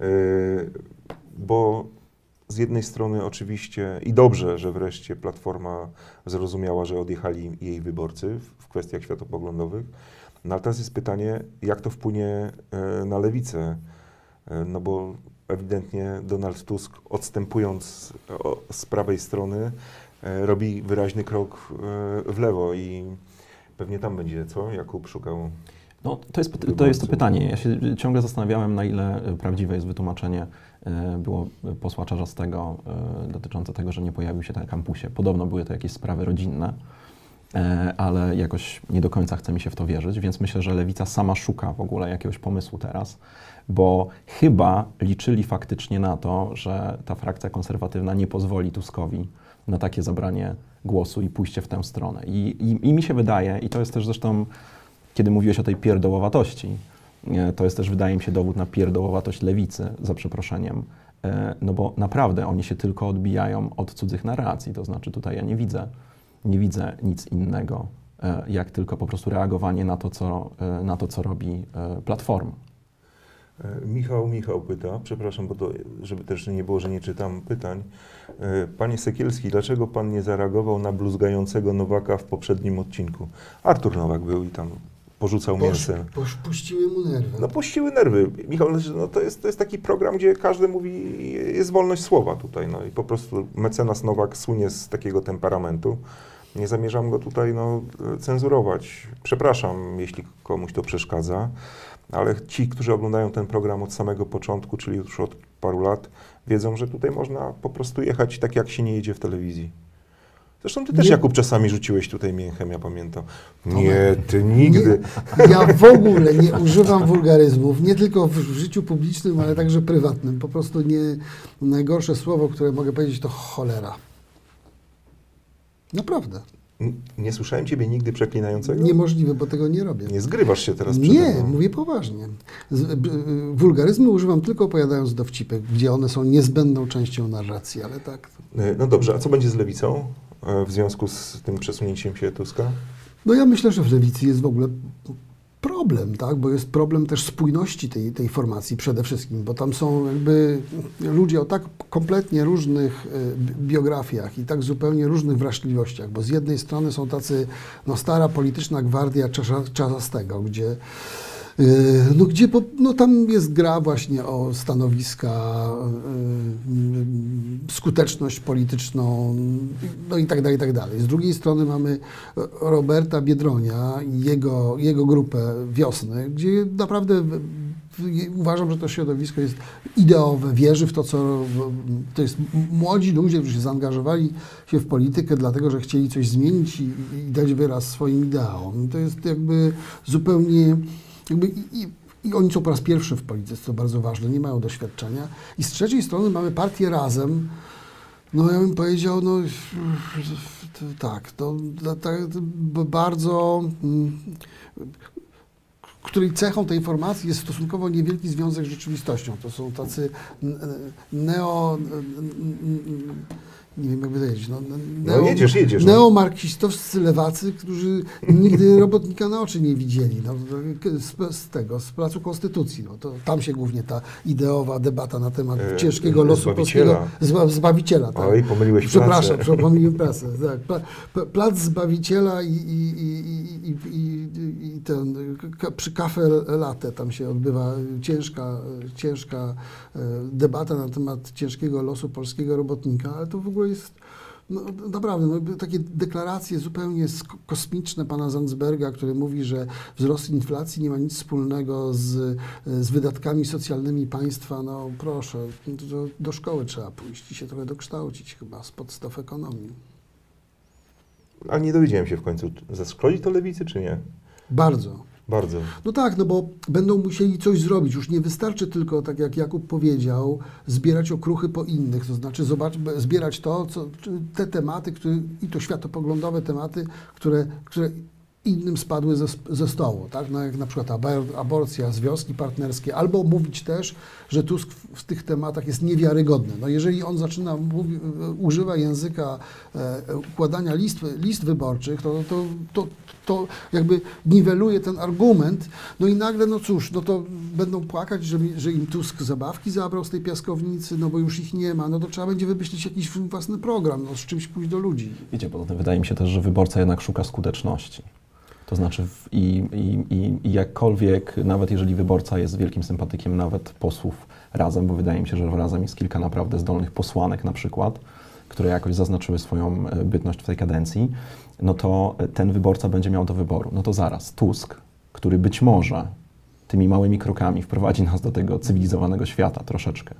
y, bo z jednej strony oczywiście i dobrze, że wreszcie Platforma zrozumiała, że odjechali jej wyborcy w, kwestiach światopoglądowych. No ale teraz jest pytanie, jak to wpłynie y, na lewicę, Y, no bo ewidentnie Donald Tusk odstępując z prawej strony e, robi wyraźny krok e, w lewo i pewnie tam będzie, co? Jakub szukał. No, to jest, to jest to pytanie. Ja się ciągle zastanawiałem, na ile e, prawdziwe jest wytłumaczenie e, było posła Czarzastego e, dotyczące tego, że nie pojawił się na kampusie. Podobno były to jakieś sprawy rodzinne, e, ale jakoś nie do końca chce mi się w to wierzyć, więc myślę, że Lewica sama szuka w ogóle jakiegoś pomysłu teraz, bo chyba liczyli faktycznie na to, że ta frakcja konserwatywna nie pozwoli Tuskowi na takie zabranie głosu i pójście w tę stronę. I, i, i mi się wydaje, i to jest też zresztą kiedy mówiłeś o tej pierdołowatości, e, to jest też, wydaje mi się, dowód na pierdołowatość lewicy, za przeproszeniem, E, no bo naprawdę oni się tylko odbijają od cudzych narracji, to znaczy tutaj ja nie widzę, nie widzę nic innego, e, jak tylko po prostu reagowanie na to, co, e, na to, co robi Platforma. Michał, Michał pyta, przepraszam, bo to, żeby też nie było, że nie czytam pytań. Panie Sekielski, dlaczego pan nie zareagował na bluzgającego Nowaka w poprzednim odcinku? Artur Nowak był i tam porzucał mięsem. Posz, puściły mu nerwy. No puściły nerwy. Michał, no to jest, to jest taki program, gdzie każdy mówi, jest wolność słowa tutaj, no i po prostu mecenas Nowak słynie z takiego temperamentu. Nie zamierzam go tutaj no, cenzurować. Przepraszam, jeśli komuś to przeszkadza, ale ci, którzy oglądają ten program od samego początku, czyli już od paru lat, wiedzą, że tutaj można po prostu jechać tak, jak się nie jedzie w telewizji. Zresztą ty też, Nie- Jakub, czasami rzuciłeś tutaj mięchem, ja pamiętam. Nie, ty nigdy. Nie, ja w ogóle nie używam wulgaryzmów, nie tylko w, życiu publicznym, ale także prywatnym. Po prostu nie, najgorsze słowo, które mogę powiedzieć, to cholera. Naprawdę. Nie słyszałem ciebie nigdy przeklinającego? Niemożliwe, bo tego nie robię. Nie zgrywasz się teraz przede Nie, mną. mówię poważnie. Z, b, wulgaryzmy używam tylko opowiadając dowcipy, gdzie one są niezbędną częścią narracji, ale tak. E, No dobrze, a co będzie z lewicą w związku z tym przesunięciem się Tuska? No ja myślę, że w lewicy jest w ogóle problem, tak? bo jest problem też spójności tej, tej formacji przede wszystkim, bo tam są jakby ludzie o tak kompletnie różnych e, bi- biografiach i tak zupełnie różnych wrażliwościach, bo z jednej strony są tacy, no stara polityczna gwardia Czarzastego, gdzie e, no gdzie po, no tam jest gra właśnie o stanowiska, e, skuteczność polityczną, no i tak dalej, i tak dalej. Z drugiej strony mamy Roberta Biedronia i jego, jego grupę Wiosny, gdzie naprawdę uważam, że to środowisko jest ideowe, wierzy w to, co to jest młodzi ludzie, którzy się zaangażowali się w politykę, dlatego że chcieli coś zmienić i, i dać wyraz swoim ideałom. To jest jakby zupełnie jakby i, i, oni są po raz pierwszy w polityce, co bardzo ważne, nie mają doświadczenia. I z trzeciej strony mamy partię Razem, no ja bym powiedział, no tak, to, bardzo, mm, której cechą tej informacji jest stosunkowo niewielki związek z rzeczywistością. To są tacy neo... Nie wiem, jak powiedzieć. No, No jedziesz, jedziesz, no. Neomarksistowscy lewacy, którzy nigdy robotnika na oczy nie widzieli. No, z, z tego, z Placu Konstytucji. No, to tam się głównie ta ideowa debata na temat E, ciężkiego e, losu Zbawiciela. polskiego zba, Zbawiciela. Tak. Oj, pomyliłeś Przepraszam, pracę. pomyliłem pracę. Tak. Pla, pla- plac Zbawiciela i, i, i, i, i, ten, ka, przy kafe latte tam się odbywa ciężka, ciężka e, debata na temat ciężkiego losu polskiego robotnika, ale to w ogóle jest No, naprawdę, no, takie deklaracje zupełnie kosmiczne pana Zandsberga, który mówi, że wzrost inflacji nie ma nic wspólnego z, z wydatkami socjalnymi państwa. No proszę, do, do szkoły trzeba pójść i się trochę dokształcić chyba z podstaw ekonomii. A nie dowiedziałem się w końcu, zaszkodzi to lewicy, czy nie? Bardzo. Bardzo. No tak, no bo będą musieli coś zrobić. Już nie wystarczy tylko, tak jak Jakub powiedział, zbierać okruchy po innych, to znaczy zobacz, zbierać to, co, te tematy, które, i to światopoglądowe tematy, które, które innym spadły ze, ze stołu, tak? No jak na przykład abor- aborcja, związki partnerskie, albo mówić też, że Tusk w, w tych tematach jest niewiarygodny. No jeżeli on zaczyna, mówi, używa języka e, układania list, list wyborczych, to, to, to, to jakby niweluje ten argument, no i nagle, no cóż, no to będą płakać, że, że im Tusk zabawki zabrał z tej piaskownicy, no bo już ich nie ma, no to trzeba będzie wymyślić jakiś własny program, no z czymś pójść do ludzi. Wiecie, poza tym wydaje mi się też, że wyborca jednak szuka skuteczności. To znaczy i, i, i, i jakkolwiek, nawet jeżeli wyborca jest wielkim sympatykiem nawet posłów Razem, bo wydaje mi się, że Razem jest kilka naprawdę zdolnych posłanek na przykład, które jakoś zaznaczyły swoją e, bytność w tej kadencji, no to e, ten wyborca będzie miał do wyboru. No to zaraz, Tusk, który być może tymi małymi krokami wprowadzi nas do tego cywilizowanego świata troszeczkę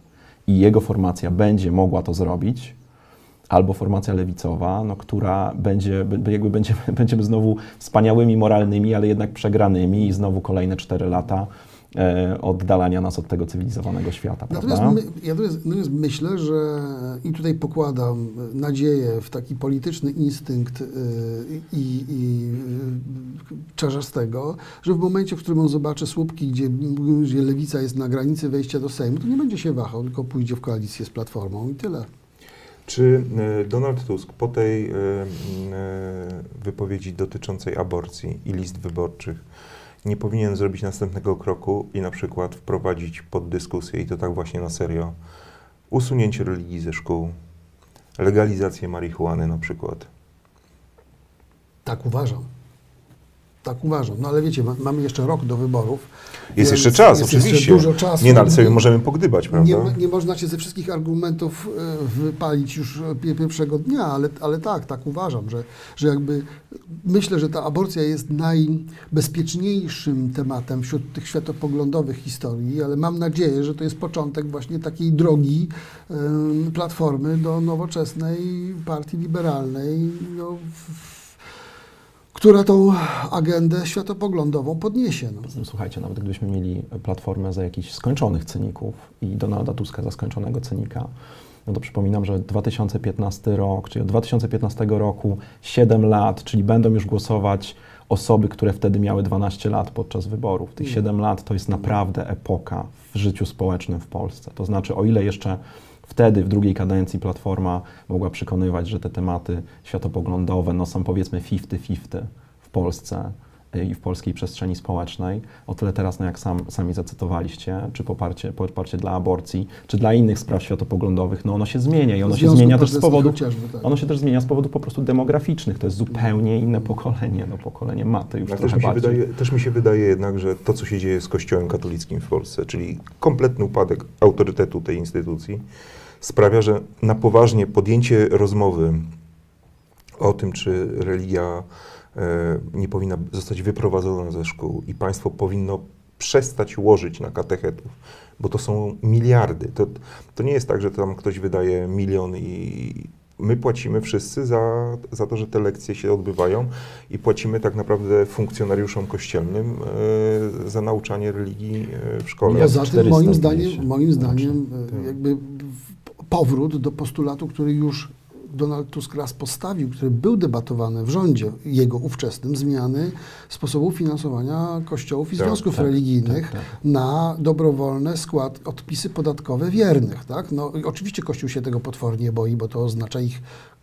i jego formacja będzie mogła to zrobić, albo formacja lewicowa, no, która będzie, by- jakby będziemy, będziemy znowu wspaniałymi, moralnymi, ale jednak przegranymi i znowu kolejne cztery lata e, oddalania nas od tego cywilizowanego świata, Natomiast my, ja natomiast, natomiast myślę, że i tutaj pokładam nadzieję w taki polityczny instynkt y, i, i y, czarzastego, że w momencie, w którym on zobaczy słupki, gdzie, gdzie lewica jest na granicy wejścia do Sejmu, to nie będzie się wahał, tylko pójdzie w koalicję z Platformą i tyle. Czy e, Donald Tusk po tej e, e, wypowiedzi dotyczącej aborcji i list wyborczych nie powinien zrobić następnego kroku i na przykład wprowadzić pod dyskusję, i to tak właśnie na serio, usunięcie religii ze szkół, legalizację marihuany na przykład? Tak uważam. Tak uważam. No ale wiecie, ma, mamy jeszcze rok do wyborów. Jest jeszcze czas, jest oczywiście. Jeszcze dużo czasu. Nie, ale sobie możemy pogdybać, prawda? Nie, nie można się ze wszystkich argumentów e, wypalić już e, pie- pierwszego dnia, ale, ale tak, tak uważam, że, że jakby myślę, że ta aborcja jest najbezpieczniejszym tematem wśród tych światopoglądowych historii, ale mam nadzieję, że to jest początek właśnie takiej drogi Platformy do nowoczesnej partii liberalnej, no, w, która tą agendę światopoglądową podniesie. No. Słuchajcie, nawet gdybyśmy mieli platformę za jakichś skończonych cyników i Donalda Tuska za skończonego cynika, no to przypominam, że 2015 rok, czyli od 2015 roku 7 lat, czyli będą już głosować osoby, które wtedy miały 12 lat podczas wyborów. Tych 7 lat to jest naprawdę epoka w życiu społecznym w Polsce. To znaczy, o ile jeszcze wtedy w drugiej kadencji Platforma mogła przekonywać, że te tematy światopoglądowe no, są powiedzmy 50-50 w Polsce, i w polskiej przestrzeni społecznej. O tyle teraz, no jak sam, sami zacytowaliście, czy poparcie, poparcie dla aborcji, czy dla innych spraw światopoglądowych, no ono się zmienia i ono się zmienia też z powodu, tak. ono się też zmienia z powodów po prostu demograficznych. To jest zupełnie inne pokolenie, no pokolenie maty już Ale trochę też, mi wydaje, też mi się wydaje jednak, że to, co się dzieje z Kościołem katolickim w Polsce, czyli kompletny upadek autorytetu tej instytucji, sprawia, że na poważnie podjęcie rozmowy o tym, czy religia e, nie powinna zostać wyprowadzona ze szkół i państwo powinno przestać łożyć na katechetów, bo to są miliardy. To, to nie jest tak, że tam ktoś wydaje milion i my płacimy wszyscy za, za to, że te lekcje się odbywają i płacimy tak naprawdę funkcjonariuszom kościelnym e, za nauczanie religii e, w szkole. Miliard Poza tym 400 moim zdaniem, moim zdaniem Tak. e, jakby w- powrót do postulatu, który już Donald Tusk raz postawił, który był debatowany w rządzie jego ówczesnym, zmiany sposobu finansowania kościołów i Tak, związków tak, religijnych tak, tak. na dobrowolne skład, odpisy podatkowe wiernych. Tak? No, oczywiście Kościół się tego potwornie boi, bo to oznacza ich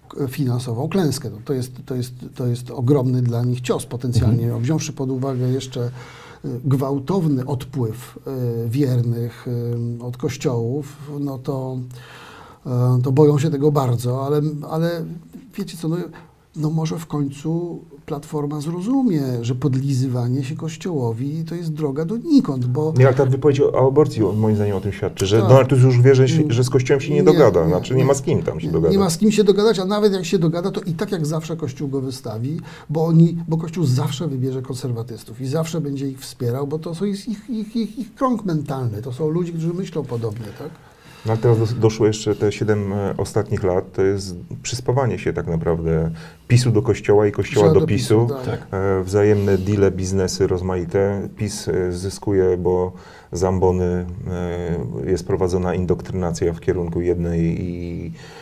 k- finansową klęskę. No, to, jest, to, jest, to jest ogromny dla nich cios potencjalnie, Mhm. wziąwszy pod uwagę jeszcze y, gwałtowny odpływ y, wiernych od kościołów, no to, to boją się tego bardzo, ale, ale wiecie co, no, no może w końcu Platforma zrozumie, że podlizywanie się Kościołowi to jest droga donikąd, bo... Ale ta wypowiedź o aborcji moim zdaniem o tym świadczy, że Tak. Donald Tusk już wie, że, się, że z Kościołem się nie, Nie, dogada, nie, znaczy nie, nie. ma z kim tam się dogadać. nie ma z kim się dogadać, a nawet jak się dogada, to i tak jak zawsze Kościół go wystawi, bo oni, bo Kościół zawsze wybierze konserwatystów i zawsze będzie ich wspierał, bo to są jest ich, ich, ich, ich krąg mentalny, to są ludzie, którzy myślą podobnie, tak? No ale teraz dos- doszło jeszcze te 7 ostatnich lat, to jest przyspawanie się tak naprawdę PiSu do Kościoła i Kościoła Trzeba do PiSu. tak. Tak. E, Wzajemne deale, biznesy rozmaite. PiS e, zyskuje, bo z ambony e, jest prowadzona indoktrynacja w kierunku jednej i e,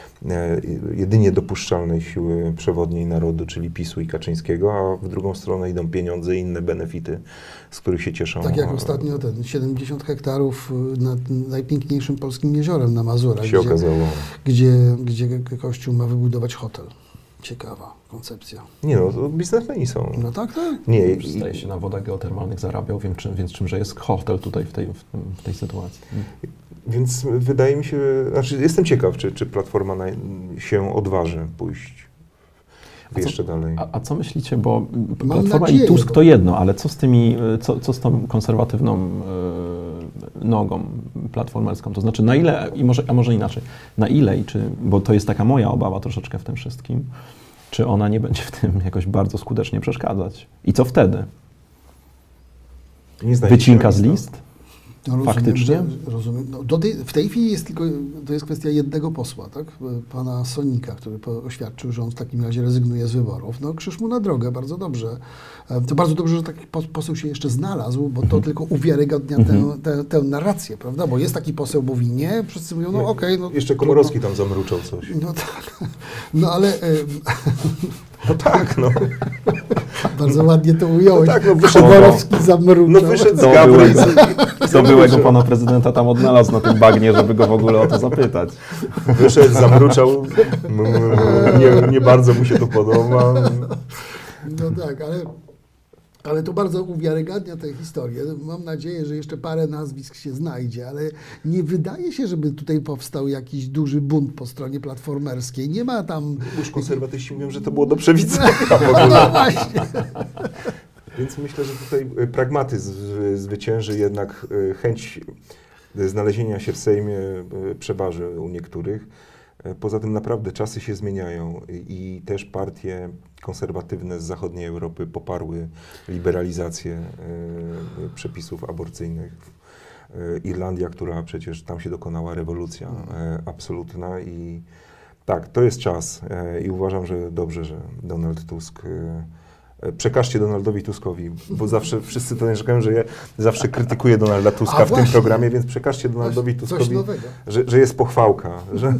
jedynie dopuszczalnej siły przewodniej narodu, czyli PiSu i Kaczyńskiego, a w drugą stronę idą pieniądze i inne benefity, z których się cieszą. Tak jak e, ostatnio ten 70 hektarów nad najpiękniejszym polskim jeziorem na Mazurach, się gdzie, okazało. gdzie, gdzie Kościół ma wybudować hotel. Ciekawa koncepcja. Nie no, to biznesmeni są. No tak, tak. Nie, i- Zdaje się, na wodach geotermalnych zarabiał, wiem, czym, więc czymże jest hotel tutaj w tej, w tej sytuacji. Więc wydaje mi się, znaczy jestem ciekaw, czy, czy Platforma na, się odważy pójść A co- jeszcze dalej. A, a co myślicie, bo Mam Platforma nadzieję, i Tusk bo- to jedno, ale co z tymi, co, co z tą konserwatywną y, nogą platformerską? To znaczy na ile, i może, a może inaczej, na ile i czy, bo to jest taka moja obawa troszeczkę w tym wszystkim, czy ona nie będzie w tym jakoś bardzo skutecznie przeszkadzać? I co wtedy? Nie Wycinka z list? No rozumiem, Faktycznie? Rozumiem. No, tej, w tej chwili jest tylko, to jest kwestia jednego posła, tak? Pana Sonika, który oświadczył, że on w takim razie rezygnuje z wyborów. No krzyż mu na drogę, bardzo dobrze. E, To bardzo dobrze, że taki po- poseł się jeszcze znalazł, bo to tylko uwiarygadnia tę, tę, tę narrację, prawda? Bo jest taki poseł, mówi nie, wszyscy mówią, no okej. no, Jeszcze trudno. Komorowski tam zamruczał coś. No tak, no ale e, No tak, no. bardzo ładnie to ująłeś. No tak, no wyszedł- Komorowski zamruczał. No wyszedł z To gabry i, byłego, pana prezydenta tam odnalazł na tym bagnie, żeby go w ogóle o to zapytać. wyszedł, zamruczał. M- m- Nie, nie bardzo mu się to podoba. No tak, ale, ale to bardzo uwiarygadnia tę historię. Mam nadzieję, że jeszcze parę nazwisk się znajdzie, ale nie wydaje się, żeby tutaj powstał jakiś duży bunt po stronie platformerskiej. Nie ma tam... Już konserwatyści mówią, że to było do przewidzenia. No właśnie. Więc myślę, że tutaj y, pragmatyzm zwycięży, jednak y, chęć znalezienia się w Sejmie y, przeważy u niektórych. Y, Poza tym naprawdę czasy się zmieniają i też partie konserwatywne z zachodniej Europy poparły liberalizację y, przepisów aborcyjnych. Y, Irlandia, która przecież tam się dokonała rewolucja absolutna i tak, to jest czas i uważam, że dobrze, że Donald Tusk E, Przekażcie Donaldowi Tuskowi, bo zawsze wszyscy to narzekają, że ja zawsze krytykuję Donalda Tuska A w tym programie, więc przekażcie Donaldowi Coś Tuskowi, że, że jest pochwałka, że,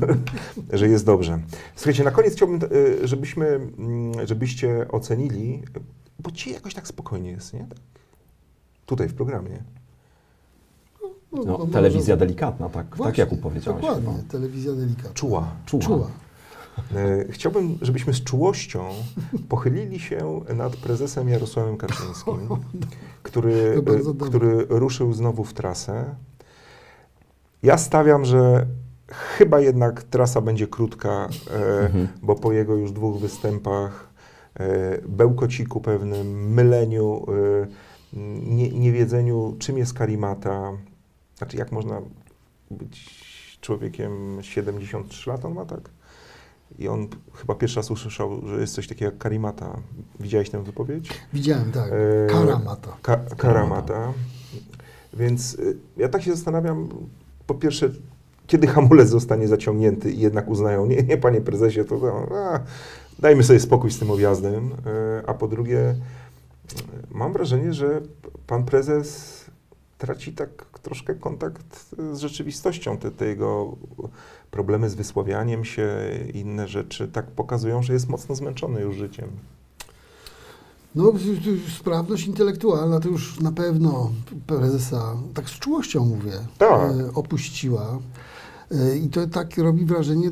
że jest dobrze. Słuchajcie, na koniec chciałbym, e, żebyśmy, mm, żebyście ocenili, bo ci jakoś tak spokojnie jest, nie? Tak. Tutaj w programie. No, No, no, telewizja może- delikatna, tak, tak Właśnie, jak powiedziałeś. Dokładnie, chyba. telewizja delikatna. Czuła. Czuła. Czuła. E, Chciałbym, żebyśmy z czułością pochylili się nad prezesem Jarosławem Kaczyńskim, który, To bardzo e, który ruszył znowu w trasę. Ja stawiam, że chyba jednak trasa będzie krótka, e, Mhm. bo po jego już dwóch występach, bełkociku pewnym, myleniu, nie, niewiedzeniu, czym jest karimata, znaczy jak można być człowiekiem 73 lat, on ma tak? I on chyba pierwszy raz usłyszał, że jest coś takiego jak karimata. Widziałeś tę wypowiedź? Widziałem, tak. E, Karamata. Ka karamata. Więc y, ja tak się zastanawiam, po pierwsze, kiedy hamulec zostanie zaciągnięty i jednak uznają, nie, nie panie prezesie, to, a, dajmy sobie spokój z tym objazdem. Y, a po drugie, mam wrażenie, że pan prezes traci tak troszkę kontakt z rzeczywistością. Te, te jego problemy z wysławianiem się, inne rzeczy, tak pokazują, że jest mocno zmęczony już życiem. No, sprawność intelektualna to już na pewno prezesa, tak z czułością mówię, Tak. e, opuściła. E, I to tak robi wrażenie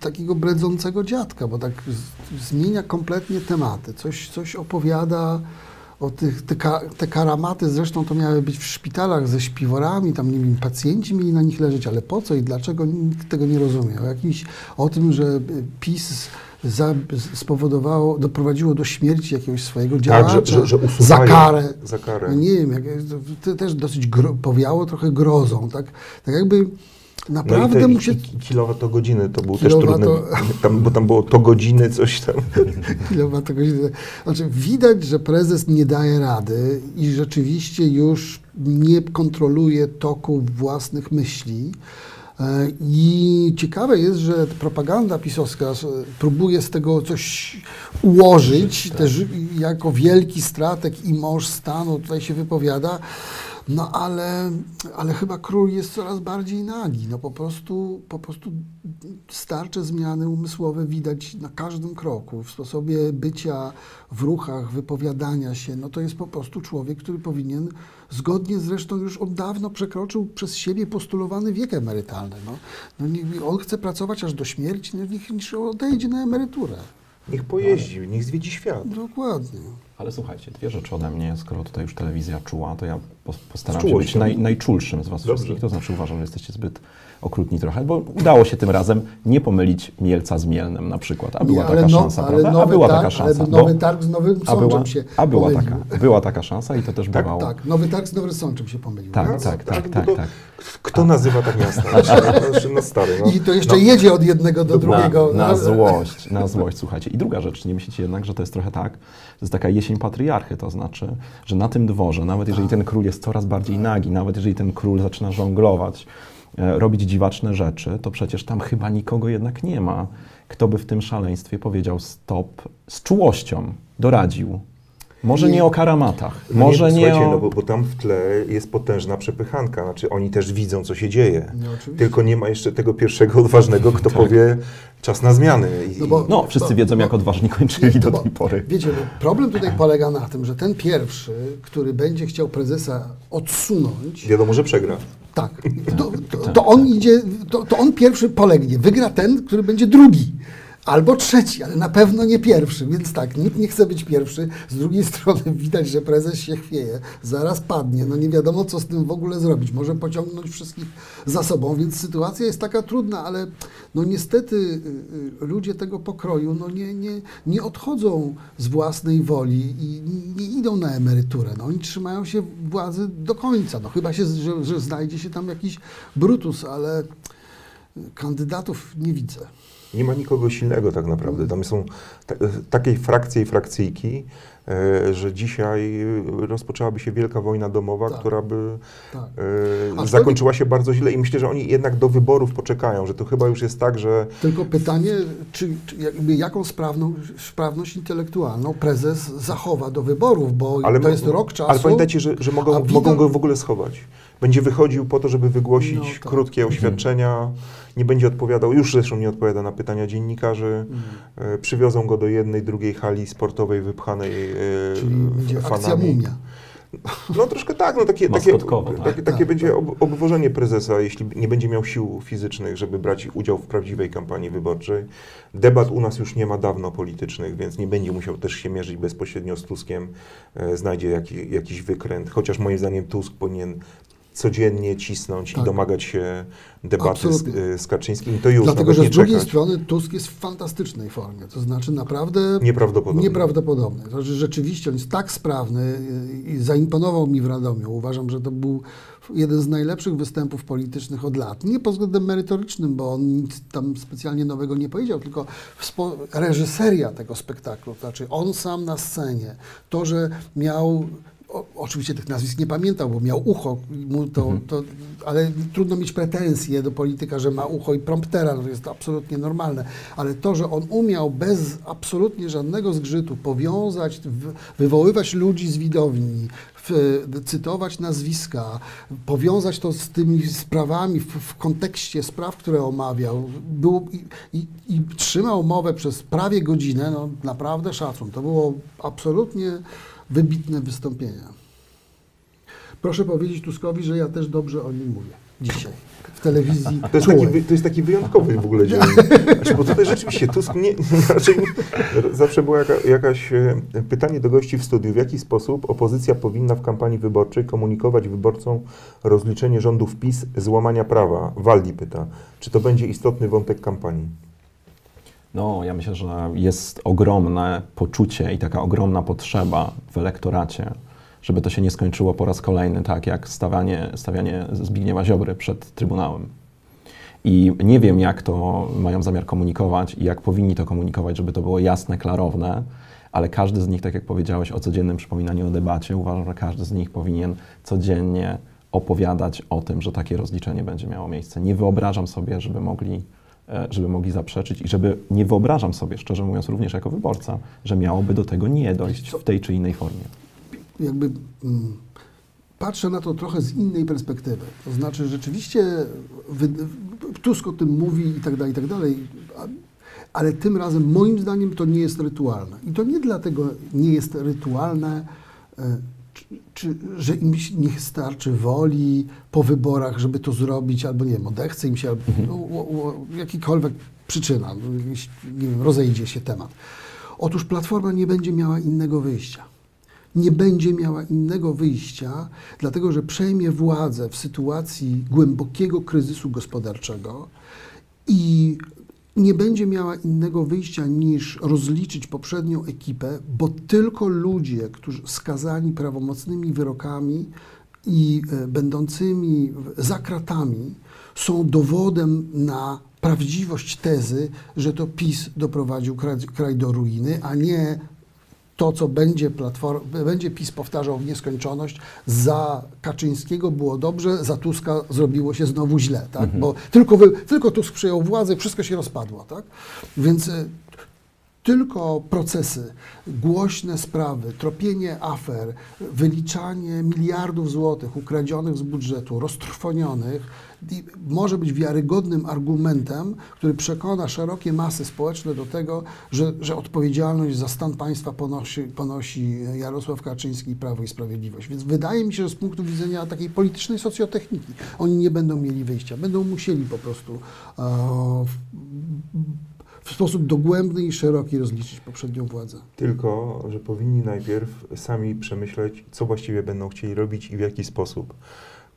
takiego bredzącego dziadka, bo tak zmienia kompletnie tematy. Coś, coś opowiada o tych, te, ka, te karamaty, zresztą to miały być w szpitalach ze śpiworami, tam nie wiem, pacjenci mieli na nich leżeć, ale po co i dlaczego, nikt tego nie rozumie. O, jakimś, o tym, że y, PiS za, spowodowało, doprowadziło do śmierci jakiegoś swojego Tak, działacza że, że, że usuwają za karę. Za karę. No nie wiem, jak, to też dosyć gro, powiało trochę grozą, tak, tak jakby naprawdę te mu się... kilowatogodziny to był też Kilowato- trudny, tam, bo tam było to godziny, coś tam. kilowatogodziny. Znaczy, widać, że prezes nie daje rady i rzeczywiście już nie kontroluje toku własnych myśli. E, I ciekawe jest, że propaganda pisowska s- próbuje z tego coś ułożyć, też jako wielki strateg i mąż stanu tutaj się wypowiada. No ale, ale chyba król jest coraz bardziej nagi. No po prostu, po prostu starcze zmiany umysłowe widać na każdym kroku, w sposobie bycia, w ruchach, wypowiadania się. No to jest po prostu człowiek, który powinien, zgodnie zresztą już od dawno przekroczył przez siebie postulowany wiek emerytalny. No, no on chce pracować aż do śmierci, no niech, niech odejdzie na emeryturę. Niech pojeździ, niech zwiedzi świat. Dokładnie. Ale słuchajcie, dwie rzeczy ode mnie, skoro tutaj już telewizja czuła, to ja pos- postaram się być naj, najczulszym z Was Dobrze. wszystkich. To znaczy uważam, że jesteście zbyt okrutni trochę, bo udało się tym razem nie pomylić Mielca z Mielnem na przykład, a była Nie, taka ale no- szansa, ale prawda? nowy a była targ- taka szansa. ale nowy targ z Nowym a była, Sączem się a była pomylił. taka, była taka szansa i to też Tak, bywało. Tak, nowy targ z Nowym Sączem się pomylił. Tak, no. tak, tak, tak, to- tak. Kto nazywa tak miasta? No stary, no. I to jeszcze jedzie od jednego do drugiego. Na, na No, złość, na złość, słuchajcie. I druga rzecz, nie myślicie jednak, że to jest trochę tak, to jest taka jesień patriarchy, to znaczy, że na tym dworze, nawet jeżeli ten król jest coraz bardziej nagi, nawet jeżeli ten król zaczyna żonglować, robić dziwaczne rzeczy, to przecież tam chyba nikogo jednak nie ma, kto by w tym szaleństwie powiedział stop z czułością, doradził. Może Nie. nie o karamatach, No może nie, słuchajcie, o... no bo, bo tam w tle jest potężna przepychanka, znaczy oni też widzą, co się dzieje. No. Tylko nie ma jeszcze tego pierwszego odważnego, kto powie czas na zmiany. I, No bo- No, wszyscy Bo- wiedzą, jak odważni kończyli do tej pory. Wiecie, bo problem tutaj polega na tym, że ten pierwszy, który będzie chciał prezesa odsunąć, wiadomo, że przegra. Tak, to, to, to on idzie, to, to on pierwszy polegnie. Wygra ten, który będzie drugi. Albo trzeci, ale na pewno nie pierwszy, więc tak, nikt nie chce być pierwszy. Z drugiej strony widać, że prezes się chwieje, zaraz padnie, no nie wiadomo, co z tym w ogóle zrobić. Może pociągnąć wszystkich za sobą, więc sytuacja jest taka trudna, ale no niestety y, y, ludzie tego pokroju no nie, nie, nie odchodzą z własnej woli i nie idą na emeryturę. No, oni trzymają się władzy do końca. No, chyba się, że, że znajdzie się tam jakiś Brutus, ale kandydatów nie widzę. Nie ma nikogo silnego tak naprawdę. Tam są ta, takiej frakcje i frakcyjki, e, że dzisiaj rozpoczęłaby się wielka wojna domowa, Tak. która by Tak. e, zakończyła się bardzo źle i myślę, że oni jednak do wyborów poczekają, że to chyba już jest tak, że Tylko pytanie, czy, czy jakby jaką sprawną, sprawność intelektualną prezes zachowa do wyborów, bo to jest rok czasu. Ale pamiętajcie, że, że mogą, mogą go w ogóle schować. Będzie wychodził po to, żeby wygłosić No tak. krótkie oświadczenia, nie będzie odpowiadał, już zresztą nie odpowiada na pytania dziennikarzy. Mm. E, przywiozą go do jednej, drugiej hali sportowej wypchanej e, Czyli będzie akcja fanami. mumia. No troszkę tak, no takie, takie, Maskotkowo, tak. takie, takie Tak, będzie tak. ob, obwożenie prezesa, jeśli nie będzie miał sił fizycznych, żeby brać udział w prawdziwej kampanii wyborczej. Debat u nas już nie ma dawno politycznych, więc nie będzie musiał też się mierzyć bezpośrednio z Tuskiem, e, znajdzie jaki, jakiś wykręt, chociaż moim zdaniem Tusk powinien codziennie cisnąć i Tak. domagać się debaty z, e, z Kaczyńskim. To już Dlatego, że z drugiej czekać. strony Tusk jest w fantastycznej formie. To znaczy naprawdę Nieprawdopodobne. nieprawdopodobny. To znaczy rzeczywiście on jest tak sprawny i zaimponował mi w Radomiu. Uważam, że to był jeden z najlepszych występów politycznych od lat. Nie pod względem merytorycznym, bo on nic tam specjalnie nowego nie powiedział, tylko reżyseria tego spektaklu. To znaczy on sam na scenie. To, że miał o, oczywiście tych nazwisk nie pamiętał, bo miał ucho, mu to, to, ale trudno mieć pretensje do polityka, że ma ucho i promptera, no to jest absolutnie normalne. Ale to, że on umiał bez absolutnie żadnego zgrzytu powiązać, wywoływać ludzi z widowni, cytować nazwiska, powiązać to z tymi sprawami w, w kontekście spraw, które omawiał, był i, i, i trzymał mowę przez prawie godzinę, no naprawdę szacun. To było absolutnie wybitne wystąpienia. Proszę powiedzieć Tuskowi, że ja też dobrze o nim mówię. Dzisiaj. W telewizji To jest, taki, wy- to jest taki wyjątkowy w ogóle dzień. Znaczy, bo tutaj rzeczywiście Tusk nie, nie, zawsze było jaka, jakaś e, pytanie do gości w studiu, w jaki sposób opozycja powinna w kampanii wyborczej komunikować wyborcom rozliczenie rządów PiS z łamania prawa. Waldi pyta, czy to będzie istotny wątek kampanii. No, ja myślę, że jest ogromne poczucie i taka ogromna potrzeba w elektoracie, żeby to się nie skończyło po raz kolejny tak jak stawianie, stawianie Zbigniewa Ziobry przed Trybunałem. I nie wiem, jak to mają zamiar komunikować i jak powinni to komunikować, żeby to było jasne, klarowne, ale każdy z nich, tak jak powiedziałeś o codziennym przypominaniu o debacie, uważam, że każdy z nich powinien codziennie opowiadać o tym, że takie rozliczenie będzie miało miejsce. Nie wyobrażam sobie, żeby mogli, żeby mogli zaprzeczyć i żeby nie wyobrażam sobie, szczerze mówiąc, również jako wyborca, że miałoby do tego nie dojść w tej czy innej formie. jakby mm, patrzę na to trochę z innej perspektywy. To znaczy rzeczywiście wy, Tusk o tym mówi i tak dalej, i tak dalej, ale tym razem moim zdaniem to nie jest rytualne. I to nie dlatego nie jest rytualne, e, czy, że im nie starczy woli po wyborach, żeby to zrobić, albo nie wiem, odechce im się, albo o, jakikolwiek przyczyna, no, nie wiem, rozejdzie się temat. Otóż Platforma nie będzie miała innego wyjścia nie będzie miała innego wyjścia, dlatego że przejmie władzę w sytuacji głębokiego kryzysu gospodarczego i nie będzie miała innego wyjścia niż rozliczyć poprzednią ekipę, bo tylko ludzie, którzy skazani prawomocnymi wyrokami i e, będącymi za kratami są dowodem na prawdziwość tezy, że to PiS doprowadził kraj, kraj do ruiny, a nie to, co będzie, platform, będzie PiS powtarzał w nieskończoność, za Kaczyńskiego było dobrze, za Tuska zrobiło się znowu źle, tak? Bo tylko, wy, tylko Tusk przejął władzę, wszystko się rozpadło, tak? Więc y, tylko procesy, głośne sprawy, tropienie afer, wyliczanie miliardów złotych ukradzionych z budżetu, roztrwonionych, może być wiarygodnym argumentem, który przekona szerokie masy społeczne do tego, że, że odpowiedzialność za stan państwa ponosi, ponosi Jarosław Kaczyński i Prawo i Sprawiedliwość. Więc wydaje mi się, że z punktu widzenia takiej politycznej socjotechniki oni nie będą mieli wyjścia. Będą musieli po prostu e, w, sposób dogłębny i szeroki rozliczyć poprzednią władzę. Tylko, że powinni najpierw sami przemyśleć, co właściwie będą chcieli robić i w jaki sposób.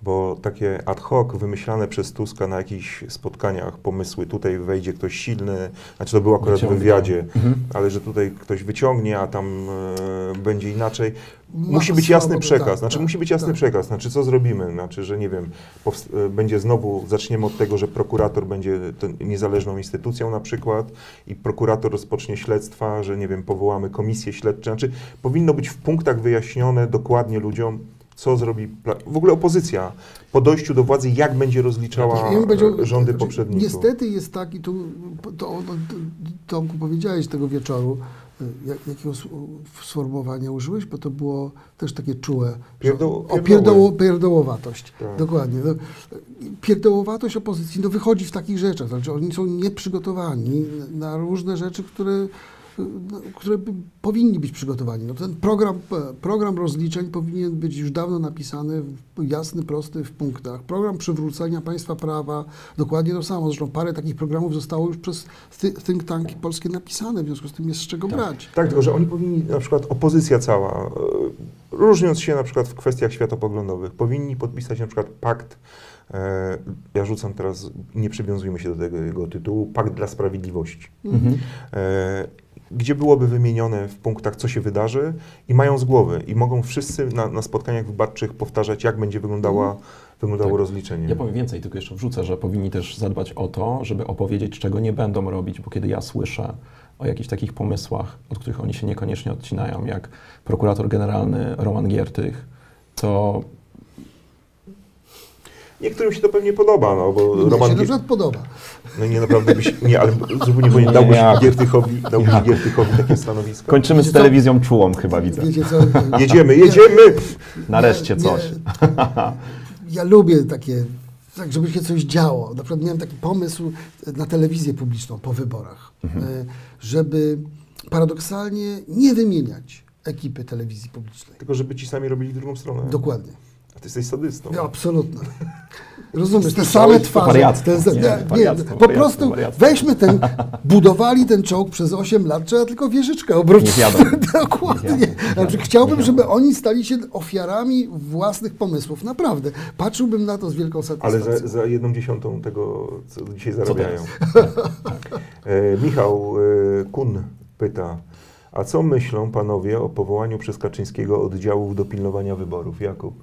Bo takie ad hoc wymyślane przez Tuska na jakichś spotkaniach pomysły, tutaj wejdzie ktoś silny, znaczy to było akurat w wywiadzie, Mhm. ale że tutaj ktoś wyciągnie, a tam e, będzie inaczej. Musi być jasny przekaz, znaczy tak, musi być jasny tak. przekaz, znaczy co zrobimy, znaczy, że nie wiem, będzie znowu, zaczniemy od tego, że prokurator będzie niezależną instytucją na przykład i prokurator rozpocznie śledztwa, że nie wiem, powołamy komisję śledczą, znaczy powinno być w punktach wyjaśnione dokładnie ludziom, co zrobi w ogóle opozycja po dojściu do władzy, jak będzie rozliczała Ja e, rządy znaczy, poprzedników. Niestety jest tak, i tu to, to, Tomku powiedziałeś tego wieczoru, jak, jakiego sformułowania użyłeś, bo to było też takie czułe. Pierdoł- o pierdoło, pierdołowatość. Tak. Dokładnie. No, pierdołowatość opozycji no, wychodzi w takich rzeczach. Znaczy, oni są nieprzygotowani na różne rzeczy, które, które by, powinni być przygotowani. No, ten program, e, program rozliczeń powinien być już dawno napisany, w- jasny, prosty w punktach. Program przywrócenia państwa prawa, dokładnie to samo. Zresztą parę takich programów zostało już przez thi- think tanki polskie napisane, w związku z tym jest z czego brać. Tak, tylko że oni powinni, na przykład opozycja cała, e, różniąc się na przykład w kwestiach światopoglądowych, powinni podpisać na przykład pakt, e, ja rzucam teraz, nie przywiązujmy się do tego jego tytułu, pakt dla sprawiedliwości, Mhm. Gdzie byłoby wymienione w punktach, co się wydarzy i mają z głowy i mogą wszyscy na, na spotkaniach wyborczych powtarzać, jak będzie wyglądała, wyglądało Tak. rozliczenie. Ja powiem więcej, tylko jeszcze wrzucę, że powinni też zadbać o to, żeby opowiedzieć, czego nie będą robić, bo kiedy ja słyszę o jakichś takich pomysłach, od których oni się niekoniecznie odcinają, jak prokurator generalny Roman Giertych, to Niektórym się to pewnie podoba, no bo Mnie Roman się na Gier- przykład podoba. no nie naprawdę byś, nie, ale zupełnie powinien, Nie, dałbyś ja- Giertychowi, dałbyś Giertychowi takie stanowisko? kończymy z Wiecie co? telewizją czułą chyba, widzę. Wiecie co? Jedziemy, jedziemy! Nareszcie Nie, coś. Ja lubię takie, tak żeby się coś działo. Na przykład miałem taki pomysł na telewizję publiczną po wyborach, Mhm. e, żeby paradoksalnie nie wymieniać ekipy telewizji publicznej. Tylko żeby ci sami robili drugą stronę. Dokładnie. A ty jesteś sadystą. Ja, absolutnie. Rozumiesz, te same twarze. wariactwo, Te, nie, nie, nie, wariactwo, po prostu wariactwo. weźmy ten, budowali ten czołg przez 8 lat, trzeba tylko wieżyczkę obrócić. Dokładnie. Nie Znaczy, chciałbym, żeby oni stali się ofiarami własnych pomysłów. Naprawdę. Patrzyłbym na to z wielką Ale satysfakcją. za, za jedną dziesiątą tego, co dzisiaj Co zarabiają. teraz? E, Michał e, Kun pyta, a co myślą panowie o powołaniu przez Kaczyńskiego oddziałów do pilnowania wyborów? Jakub?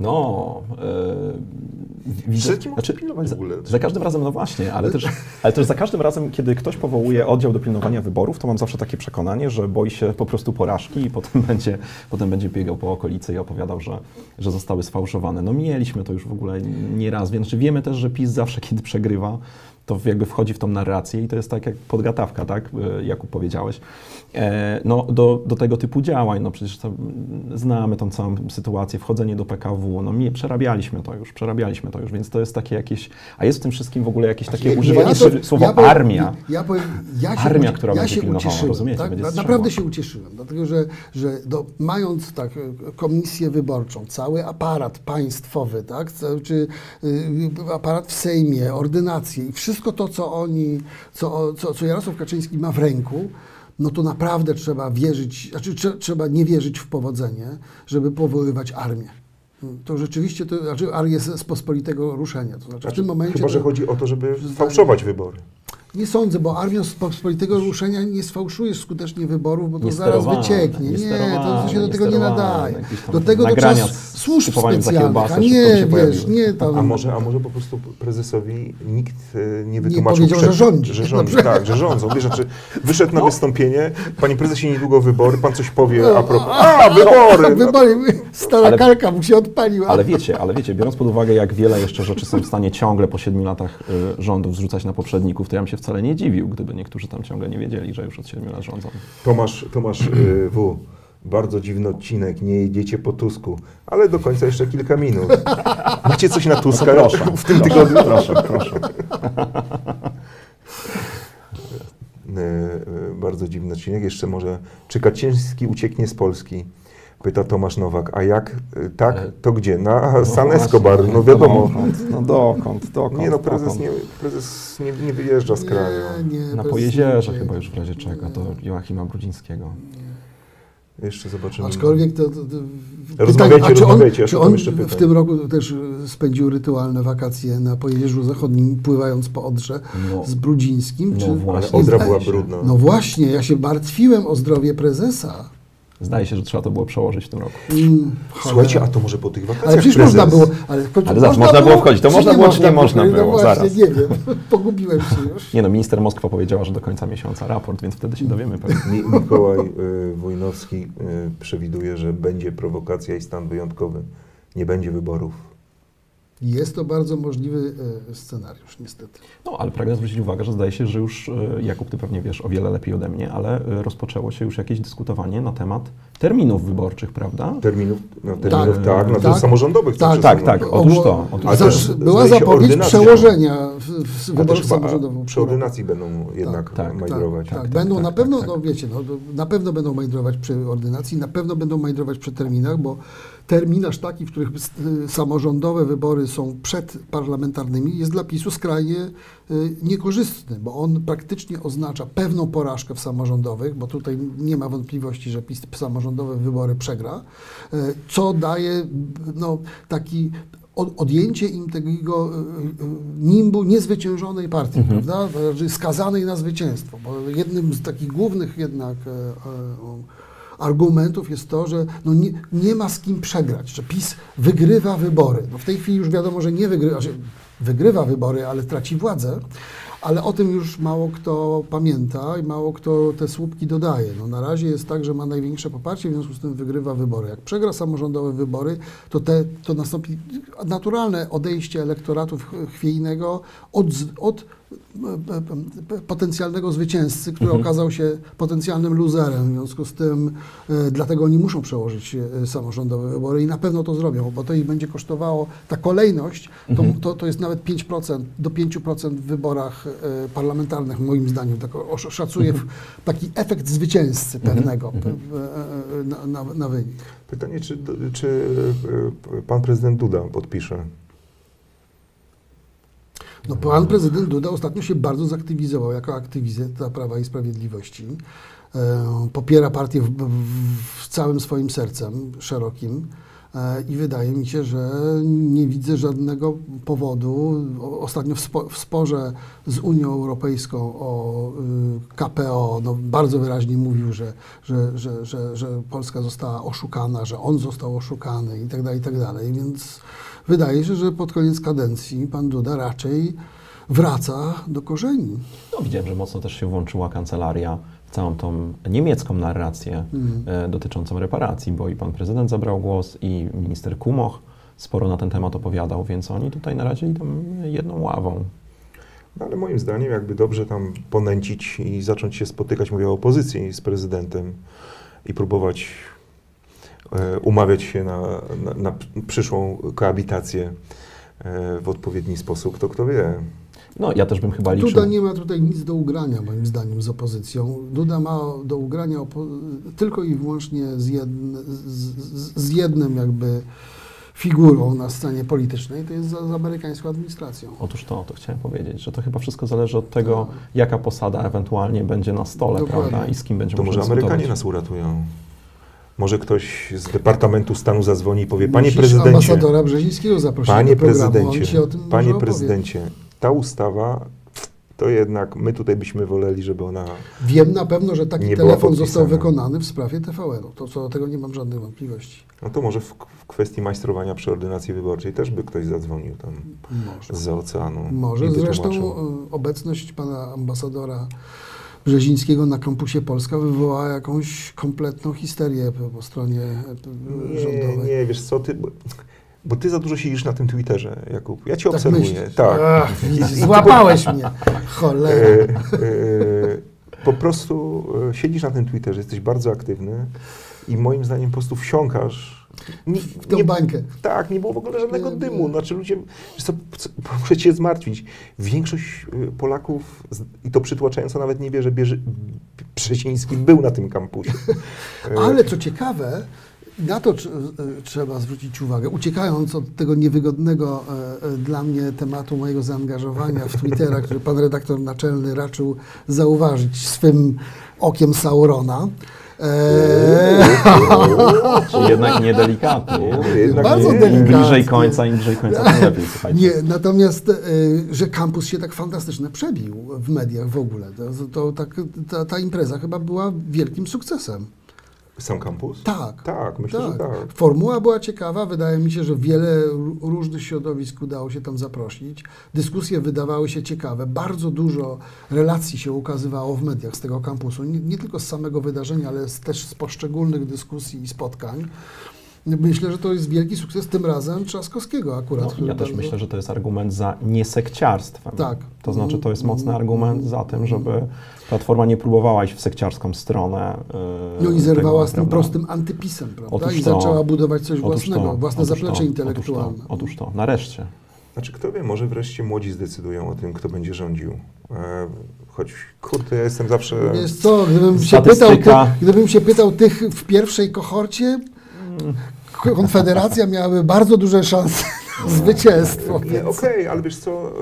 No, yy, widzę, Trzeci może pilnować w ogóle. Za, za każdym razem, no właśnie, ale też, ale też za każdym razem, kiedy ktoś powołuje oddział do pilnowania wyborów, to mam zawsze takie przekonanie, że boi się po prostu porażki i potem będzie, potem będzie biegał po okolicy i opowiadał, że, że zostały sfałszowane. No mieliśmy to już w ogóle nieraz, więc wiemy też, że PiS zawsze, kiedy przegrywa, to jakby wchodzi w tą narrację i to jest tak jak podgatawka, tak, e, Jakub powiedziałeś, e, no, do, do tego typu działań, no przecież to, znamy tą całą sytuację, wchodzenie do PKW, no mi, przerabialiśmy to już, przerabialiśmy to już, więc to jest takie jakieś, a jest w tym wszystkim w ogóle jakieś takie Nie, używanie ja to- słowa ja powiem- armia. Ja, powiem, ja się, Armia, która ja będzie się pilnowała, ucieszyłem. rozumiecie? Tak? Strzała. Naprawdę się ucieszyłem, dlatego że, że do, mając tak e, komisję wyborczą, cały aparat państwowy, tak? czy y, aparat w Sejmie, ordynacje i wszystko to, co oni, co, co, co Jarosław Kaczyński ma w ręku, no to naprawdę trzeba wierzyć, znaczy trze- trzeba nie wierzyć w powodzenie, żeby powoływać armię. To rzeczywiście, to znaczy armię z, z pospolitego ruszenia. To znaczy w tym momencie... Chyba, że to- chodzi o to, żeby fałszować wybory. Nie sądzę, bo armią z pospolitego ruszenia nie sfałszujesz skutecznie wyborów, bo to Nie zaraz wycieknie. nie Nie, to, się do nie tego nie nadaje. Do tego trzeba z służb specjalnych, a nie, się wiesz, nie tam... A może, a może po prostu prezesowi nikt e, nie Nie wytłumaczył powiedział, że rządzi. Że rządzi, tak, że rządzą. Wiesz, znaczy wyszedł No. na wystąpienie, panie prezesie, niedługo wybory, pan coś powie a propos, a, wybory! Wybory, stara kalka mu się odpaliła. Ale wiecie, ale wiecie, biorąc pod uwagę, jak wiele jeszcze rzeczy są w stanie ciągle po siedmiu latach y, rządów zrzucać na poprzedników, to ja się wcale nie dziwił, gdyby niektórzy tam ciągle nie wiedzieli, że już od siedmiu lat rządzą. Tomasz, Tomasz y, W. Bardzo dziwny odcinek, nie jedziecie po Tusku, ale do końca jeszcze kilka minut. Macie coś na Tuska proszę, w tym proszę, tygodniu? Proszę, proszę. E, e, Bardzo dziwny odcinek. Jeszcze może, czy Kaczyński ucieknie z Polski? Pyta Tomasz Nowak. A jak e, tak, E, to gdzie? Na San właśnie, Escobar, no wiadomo. Dokąd, no dokąd, dokąd, Nie no, prezes dokąd? nie, prezes nie, nie wyjeżdża z kraju. Nie, nie, Na Pojezierze chyba już w razie czego, to Joachima Brudzińskiego. Jeszcze zobaczymy. Aczkolwiek to... to, to Rozmawiajcie, a czy on, rozmawiajcie, ja czy on jeszcze w tym roku też spędził rytualne wakacje na Pojezierzu Zachodnim, pływając po Odrze No. z Brudzińskim? No czy... Ale właśnie. Odra była brudna. No właśnie, ja się martwiłem o zdrowie prezesa. Zdaje się, że trzeba to było przełożyć w tym roku. Mm, Słuchajcie, a to może po tych wakacjach Ale przecież prezes... można było. Ale, Ale zaraz, można było wchodzić. To można było, czy nie można No było? właśnie, Zaraz. nie wiem. Pogubiłem się już. Nie no, minister Moskwa powiedziała, że do końca miesiąca raport, więc wtedy się dowiemy. Mi- Mikołaj y, Wojnowski y, przewiduje, że będzie prowokacja i stan wyjątkowy. Nie będzie wyborów. Jest to bardzo możliwy e, scenariusz, niestety. No, ale pragnę zwrócić uwagę, że zdaje się, że już, e, Jakub, ty pewnie wiesz o wiele lepiej ode mnie, ale e, rozpoczęło się już jakieś dyskutowanie na temat terminów wyborczych, prawda? Terminów, no, terminów tak, Tak, no, tak. to samorządowych. Tak, Tak, przesunąć. tak, otóż to. Otóż Ale Za, też była zapowiedź przełożenia w, w chyba samorządowych. przy ordynacji będą jednak tak, majdrować. Tak, tak, będą tak, na tak, pewno, tak. no wiecie, no, na pewno będą majdrować przy ordynacji, na pewno będą majdrować przy terminach, bo terminarz taki, w których y, samorządowe wybory są przedparlamentarnymi, jest dla PiSu skrajnie y, niekorzystny, bo on praktycznie oznacza pewną porażkę w samorządowych, bo tutaj nie ma wątpliwości, że PiS samorządowe wybory przegra, y, co daje no, taki od- odjęcie im tego nimbu niezwyciężonej partii, Mhm. prawda? Znaczy skazanej na zwycięstwo. Bo jednym z takich głównych jednak argumentów jest to, że no nie, nie ma z kim przegrać, że PiS wygrywa wybory. No w tej chwili już wiadomo, że nie wygrywa, znaczy wygrywa wybory, ale traci władzę. Ale o tym już mało kto pamięta i mało kto te słupki dodaje. No na razie jest tak, że ma największe poparcie, w związku z tym wygrywa wybory. Jak przegra samorządowe wybory, to, te, to nastąpi naturalne odejście elektoratu ch- chwiejnego od, od potencjalnego zwycięzcy, który Mhm. okazał się potencjalnym luzerem. W związku z tym e, dlatego oni muszą przełożyć e, samorządowe wybory i na pewno to zrobią, bo to ich będzie kosztowało, ta kolejność to, Mhm. to, to jest nawet 5%, do 5% w wyborach e, parlamentarnych, moim zdaniem. Tak szacuję w, taki efekt zwycięzcy Mhm. pewnego Mhm. na, na, na wynik. Pytanie, czy, czy pan prezydent Duda podpisze? No, pan prezydent Duda ostatnio się bardzo zaktywizował jako aktywista Prawa i Sprawiedliwości. E, Popiera partię w, w, w całym swoim sercem szerokim e, i wydaje mi się, że nie widzę żadnego powodu. Ostatnio w, spo, w sporze z Unią Europejską o y, KPO no, bardzo wyraźnie mówił, że, że, że, że, że Polska została oszukana, że on został oszukany i tak dalej, i tak. Więc wydaje się, że pod koniec kadencji pan Duda raczej wraca do korzeni. No, widziałem, że mocno też się włączyła kancelaria w całą tą niemiecką narrację e, dotyczącą reparacji, bo i pan prezydent zabrał głos i minister Kumoch sporo na ten temat opowiadał, więc oni tutaj na razie idą jedną ławą. No, ale moim zdaniem jakby dobrze tam ponęcić i zacząć się spotykać, mówię o opozycji z prezydentem i próbować umawiać się na, na, na przyszłą koabitację e, w odpowiedni sposób, to kto wie. No, ja też bym chyba liczył... Duda nie ma tutaj nic do ugrania, moim zdaniem, z opozycją. Duda ma do ugrania opo- tylko i wyłącznie z, jedn, z, z- jednym jakby figurą na scenie politycznej, to jest z, z amerykańską administracją. Otóż to, to chciałem powiedzieć, że to chyba wszystko zależy od tego, Tak. jaka posada ewentualnie będzie na stole, Dokładnie. prawda, i z kim będzie To można może Amerykanie nas uratują. Może ktoś z Departamentu Stanu zadzwoni i powie, panie Musisz prezydencie, ambasadora Brzezińskiego zaprosić panie do programu, prezydencie, panie prezydencie, ta ustawa, to jednak my tutaj byśmy woleli, żeby ona... Wiem na pewno, że taki telefon został wykonany w sprawie TVN-u. To co do tego nie mam żadnych wątpliwości. No to może w, w kwestii majstrowania przy ordynacji wyborczej też by ktoś zadzwonił tam Może. z oceanu. Może. Zresztą y, obecność pana ambasadora Brzezińskiego na kampusie Polska wywołała jakąś kompletną histerię po, stronie y, Nie, rządowej. nie, wiesz co, ty, bo, ty za dużo siedzisz na tym Twitterze, Jakub. Ja cię Tak obserwuję. myślisz? Tak. Ach, złapałeś mnie. Cholera. E, e, po prostu e, siedzisz na tym Twitterze, jesteś bardzo aktywny i moim zdaniem po prostu wsiąkasz. Nie, W tą nie, bańkę. tak, nie było w ogóle żadnego dymu. Znaczy ludzie, co, co, muszę cię zmartwić. Większość y, Polaków, i to przytłaczająco nawet nie wie, że Bierzy, Brzeziński był na tym kampusie. Ale co ciekawe, na to tr- e, trzeba zwrócić uwagę, uciekając od tego niewygodnego e, e, dla mnie tematu mojego zaangażowania w Twittera, który pan redaktor naczelny raczył zauważyć swym okiem Saurona. E, Czyli jednak niedelikatnie. Jednak Bardzo nie. Im bliżej końca, im bliżej końca, tym lepiej, słuchajcie. Nie, natomiast, e, że kampus się tak fantastycznie przebił w mediach w ogóle. To, to tak, ta, ta impreza chyba była wielkim sukcesem. Sam kampus? Tak. Tak, myślę, że tak. Formuła była ciekawa. Wydaje mi się, że wiele ró- różnych środowisk udało się tam zaprosić. Dyskusje wydawały się ciekawe. Bardzo dużo relacji się ukazywało w mediach z tego kampusu. Nie, nie tylko z samego wydarzenia, ale z, też z poszczególnych dyskusji i spotkań. Myślę, że to jest wielki sukces tym razem Trzaskowskiego akurat. No, ja też myślę, że to jest argument za niesekciarstwem. Tak. To znaczy, to jest mocny argument za tym, żeby Platforma nie próbowała iść w sekciarską stronę. yy, No i zerwała tego, z tym prawda? prostym antypisem, prawda? Otóż I to- zaczęła budować coś Otóż własnego, to, własne otóż zaplecze to, intelektualne. Otóż to, otóż to, nareszcie. Znaczy, kto wie, może wreszcie młodzi zdecydują o tym, kto będzie rządził. E, choć, kurde, ja jestem zawsze... Wiesz co, gdybym się, pytał, Statystyka. ty, gdybym się pytał tych w pierwszej kohorcie, Konfederacja miałaby bardzo duże szanse na zwycięstwo. Więc Okej, ale wiesz co, e,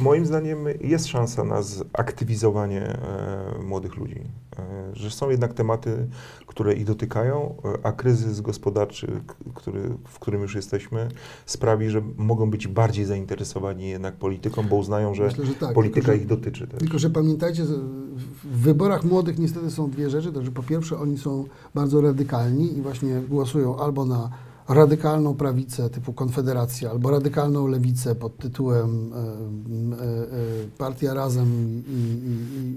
moim zdaniem jest szansa na zaktywizowanie e, młodych ludzi. E, że są jednak tematy, które ich dotykają, e, a kryzys gospodarczy, który, w którym już jesteśmy, sprawi, że mogą być bardziej zainteresowani jednak polityką, bo uznają, że Myślę, że tak, polityka tylko, że- ich dotyczy też. Tylko, że pamiętajcie, w wyborach młodych niestety są dwie rzeczy. To, że po pierwsze oni są bardzo radykalni i właśnie głosują albo na radykalną prawicę typu Konfederacja, albo radykalną lewicę pod tytułem e, e, e, Partia Razem i, i, i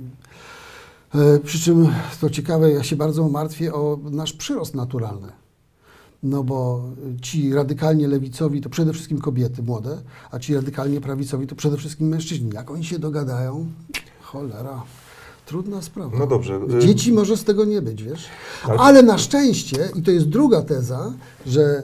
przy czym to ciekawe, ja się bardzo martwię o nasz przyrost naturalny. No bo ci radykalnie lewicowi to przede wszystkim kobiety młode, a ci radykalnie prawicowi to przede wszystkim mężczyźni. Jak oni się dogadają? Cholera. Trudna sprawa. No dobrze. y- Dzieci może z tego nie być, wiesz? Ale- Ale na szczęście, i to jest druga teza, że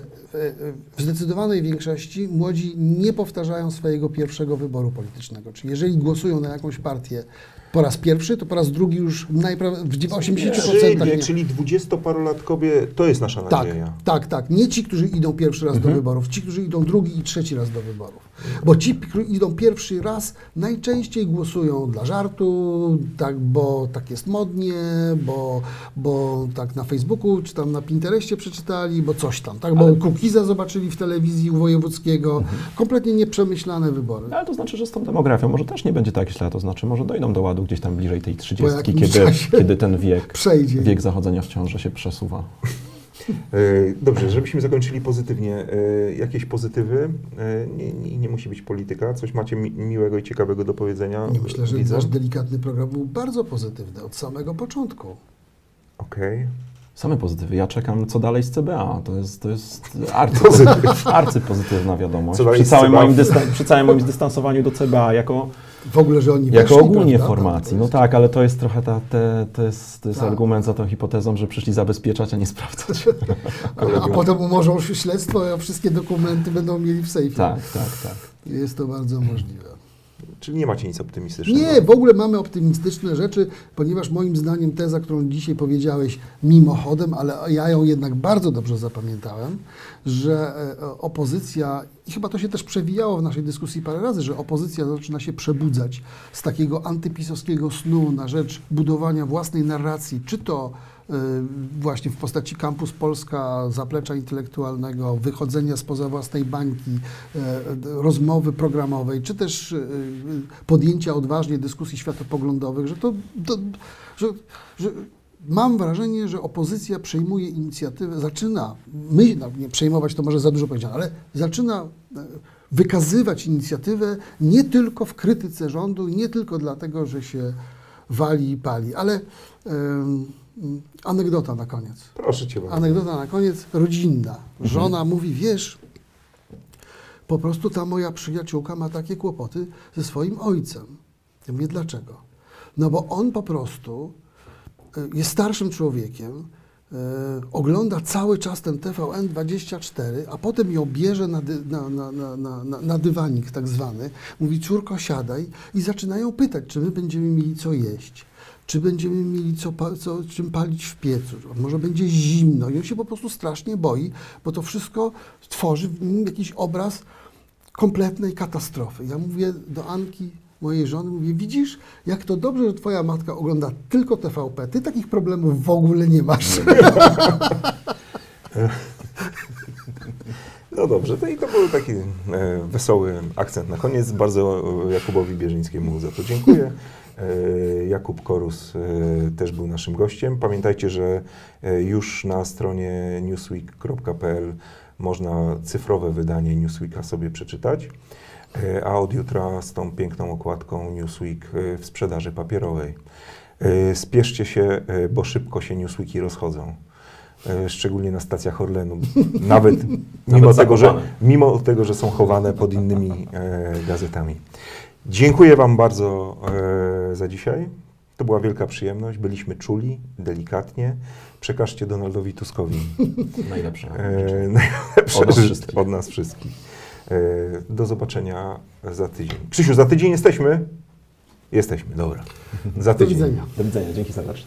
w zdecydowanej większości młodzi nie powtarzają swojego pierwszego wyboru politycznego. Czyli jeżeli głosują na jakąś partię po raz pierwszy, to po raz drugi już najprawdopodobniej w 80% nie. czyli dwudziestoparolatkowie, to jest nasza Tak, nadzieja. tak, tak. Nie ci, którzy idą pierwszy raz Mhm. do wyborów, ci, którzy idą drugi i trzeci raz do wyborów. Bo ci, którzy idą pierwszy raz, najczęściej głosują dla żartu, tak, bo tak jest modnie, bo, bo tak na Facebooku czy tam na Pinterestie przeczytali, bo coś tam, tak, bo Kukiza zobaczyli w telewizji u Wojewódzkiego. Mhm. Kompletnie nieprzemyślane wybory. Ale to znaczy, że z tą demografią może też nie będzie tak źle, to znaczy może dojdą do ładu gdzieś tam bliżej tej 30, jakimś kiedy, kiedy ten wiek, Przejdzie. wiek zachodzenia w ciąży się przesuwa. E, Dobrze, żebyśmy zakończyli pozytywnie. e, Jakieś pozytywy? E, Nie, nie, nie musi być polityka. Coś macie mi, miłego i ciekawego do powiedzenia? Nie myślę, że widzom? nasz delikatny program był bardzo pozytywny od samego początku. Okej. Same pozytywy. Ja czekam, co dalej z CBA. To jest, to jest arcy, arcypozytywna wiadomość. Przy całym, moim przy całym moim dystansowaniu do CBA jako, W ogóle, że oni jako weszli, ogólnie prawda? formacji. No tak, ale to jest trochę ta, te, to jest, to jest Tak. argument za tą hipotezą, że przyszli zabezpieczać, a nie sprawdzać. A, a potem umorzą się śledztwo, a wszystkie dokumenty będą mieli w sejfie. tak, tak, tak. Jest to bardzo możliwe. Czyli nie macie nic optymistycznego. Nie, w ogóle mamy optymistyczne rzeczy, ponieważ moim zdaniem teza, którą dzisiaj powiedziałeś mimochodem, ale ja ją jednak bardzo dobrze zapamiętałem, że e, opozycja, i chyba to się też przewijało w naszej dyskusji parę razy, że opozycja zaczyna się przebudzać z takiego antypisowskiego snu na rzecz budowania własnej narracji, czy to właśnie w postaci Campus Polska, zaplecza intelektualnego, wychodzenia spoza własnej bańki, e, rozmowy programowej, czy też podjęcia odważnie dyskusji światopoglądowych, że to, to że, że mam wrażenie, że opozycja przejmuje inicjatywę, zaczyna, my, no, nie przejmować to może za dużo powiedziane, ale zaczyna wykazywać inicjatywę nie tylko w krytyce rządu, nie tylko dlatego, że się wali i pali, ale em, anegdota na koniec. Proszę cię bardzo. Anegdota na koniec, rodzinna. Żona mówi, wiesz, po prostu ta moja przyjaciółka ma takie kłopoty ze swoim ojcem. Ja mówię, dlaczego? No bo on po prostu e, jest starszym człowiekiem, e, ogląda cały czas ten TVN24, a potem ją bierze na, dy, na, na, na- na dywanik tak zwany, mówi córko siadaj i zaczynają pytać, czy my będziemy mieli co jeść, czy będziemy mieli co, co, czym palić w piecu, może będzie zimno i on się po prostu strasznie boi, bo to wszystko tworzy w nim jakiś obraz kompletnej katastrofy. Ja mówię do Anki, mojej żony, mówię, widzisz, jak to dobrze, że twoja matka ogląda tylko TVP, ty takich problemów w ogóle nie masz. No dobrze, to i to był taki e, wesoły akcent na koniec. Bardzo e, Jakubowi Bierzyńskiemu za to dziękuję. E, Jakub Korus e, też był naszym gościem. Pamiętajcie, że e, już na stronie newsweek.pl można cyfrowe wydanie Newsweeka sobie przeczytać, a od jutra z tą piękną okładką Newsweek w sprzedaży papierowej. Spieszcie się, bo szybko się Newsweeki rozchodzą. Szczególnie na stacjach Orlenu. Nawet mimo, tego, że, mimo tego, że są chowane pod innymi e, gazetami. Dziękuję Wam bardzo e, za dzisiaj. To była wielka przyjemność. Byliśmy czuli, delikatnie. Przekażcie Donaldowi Tuskowi Najlepsze. e, najlepsze Od nas wszystkich. od nas wszystkich. E, do zobaczenia za tydzień. Krzysiu, za tydzień jesteśmy? Jesteśmy, dobra. Za Do tydzień. widzenia. Do widzenia, dzięki serdecznie.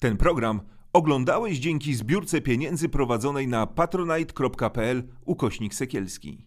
Ten program oglądałeś dzięki zbiórce pieniędzy prowadzonej na patronite.pl ukośnik sekielski.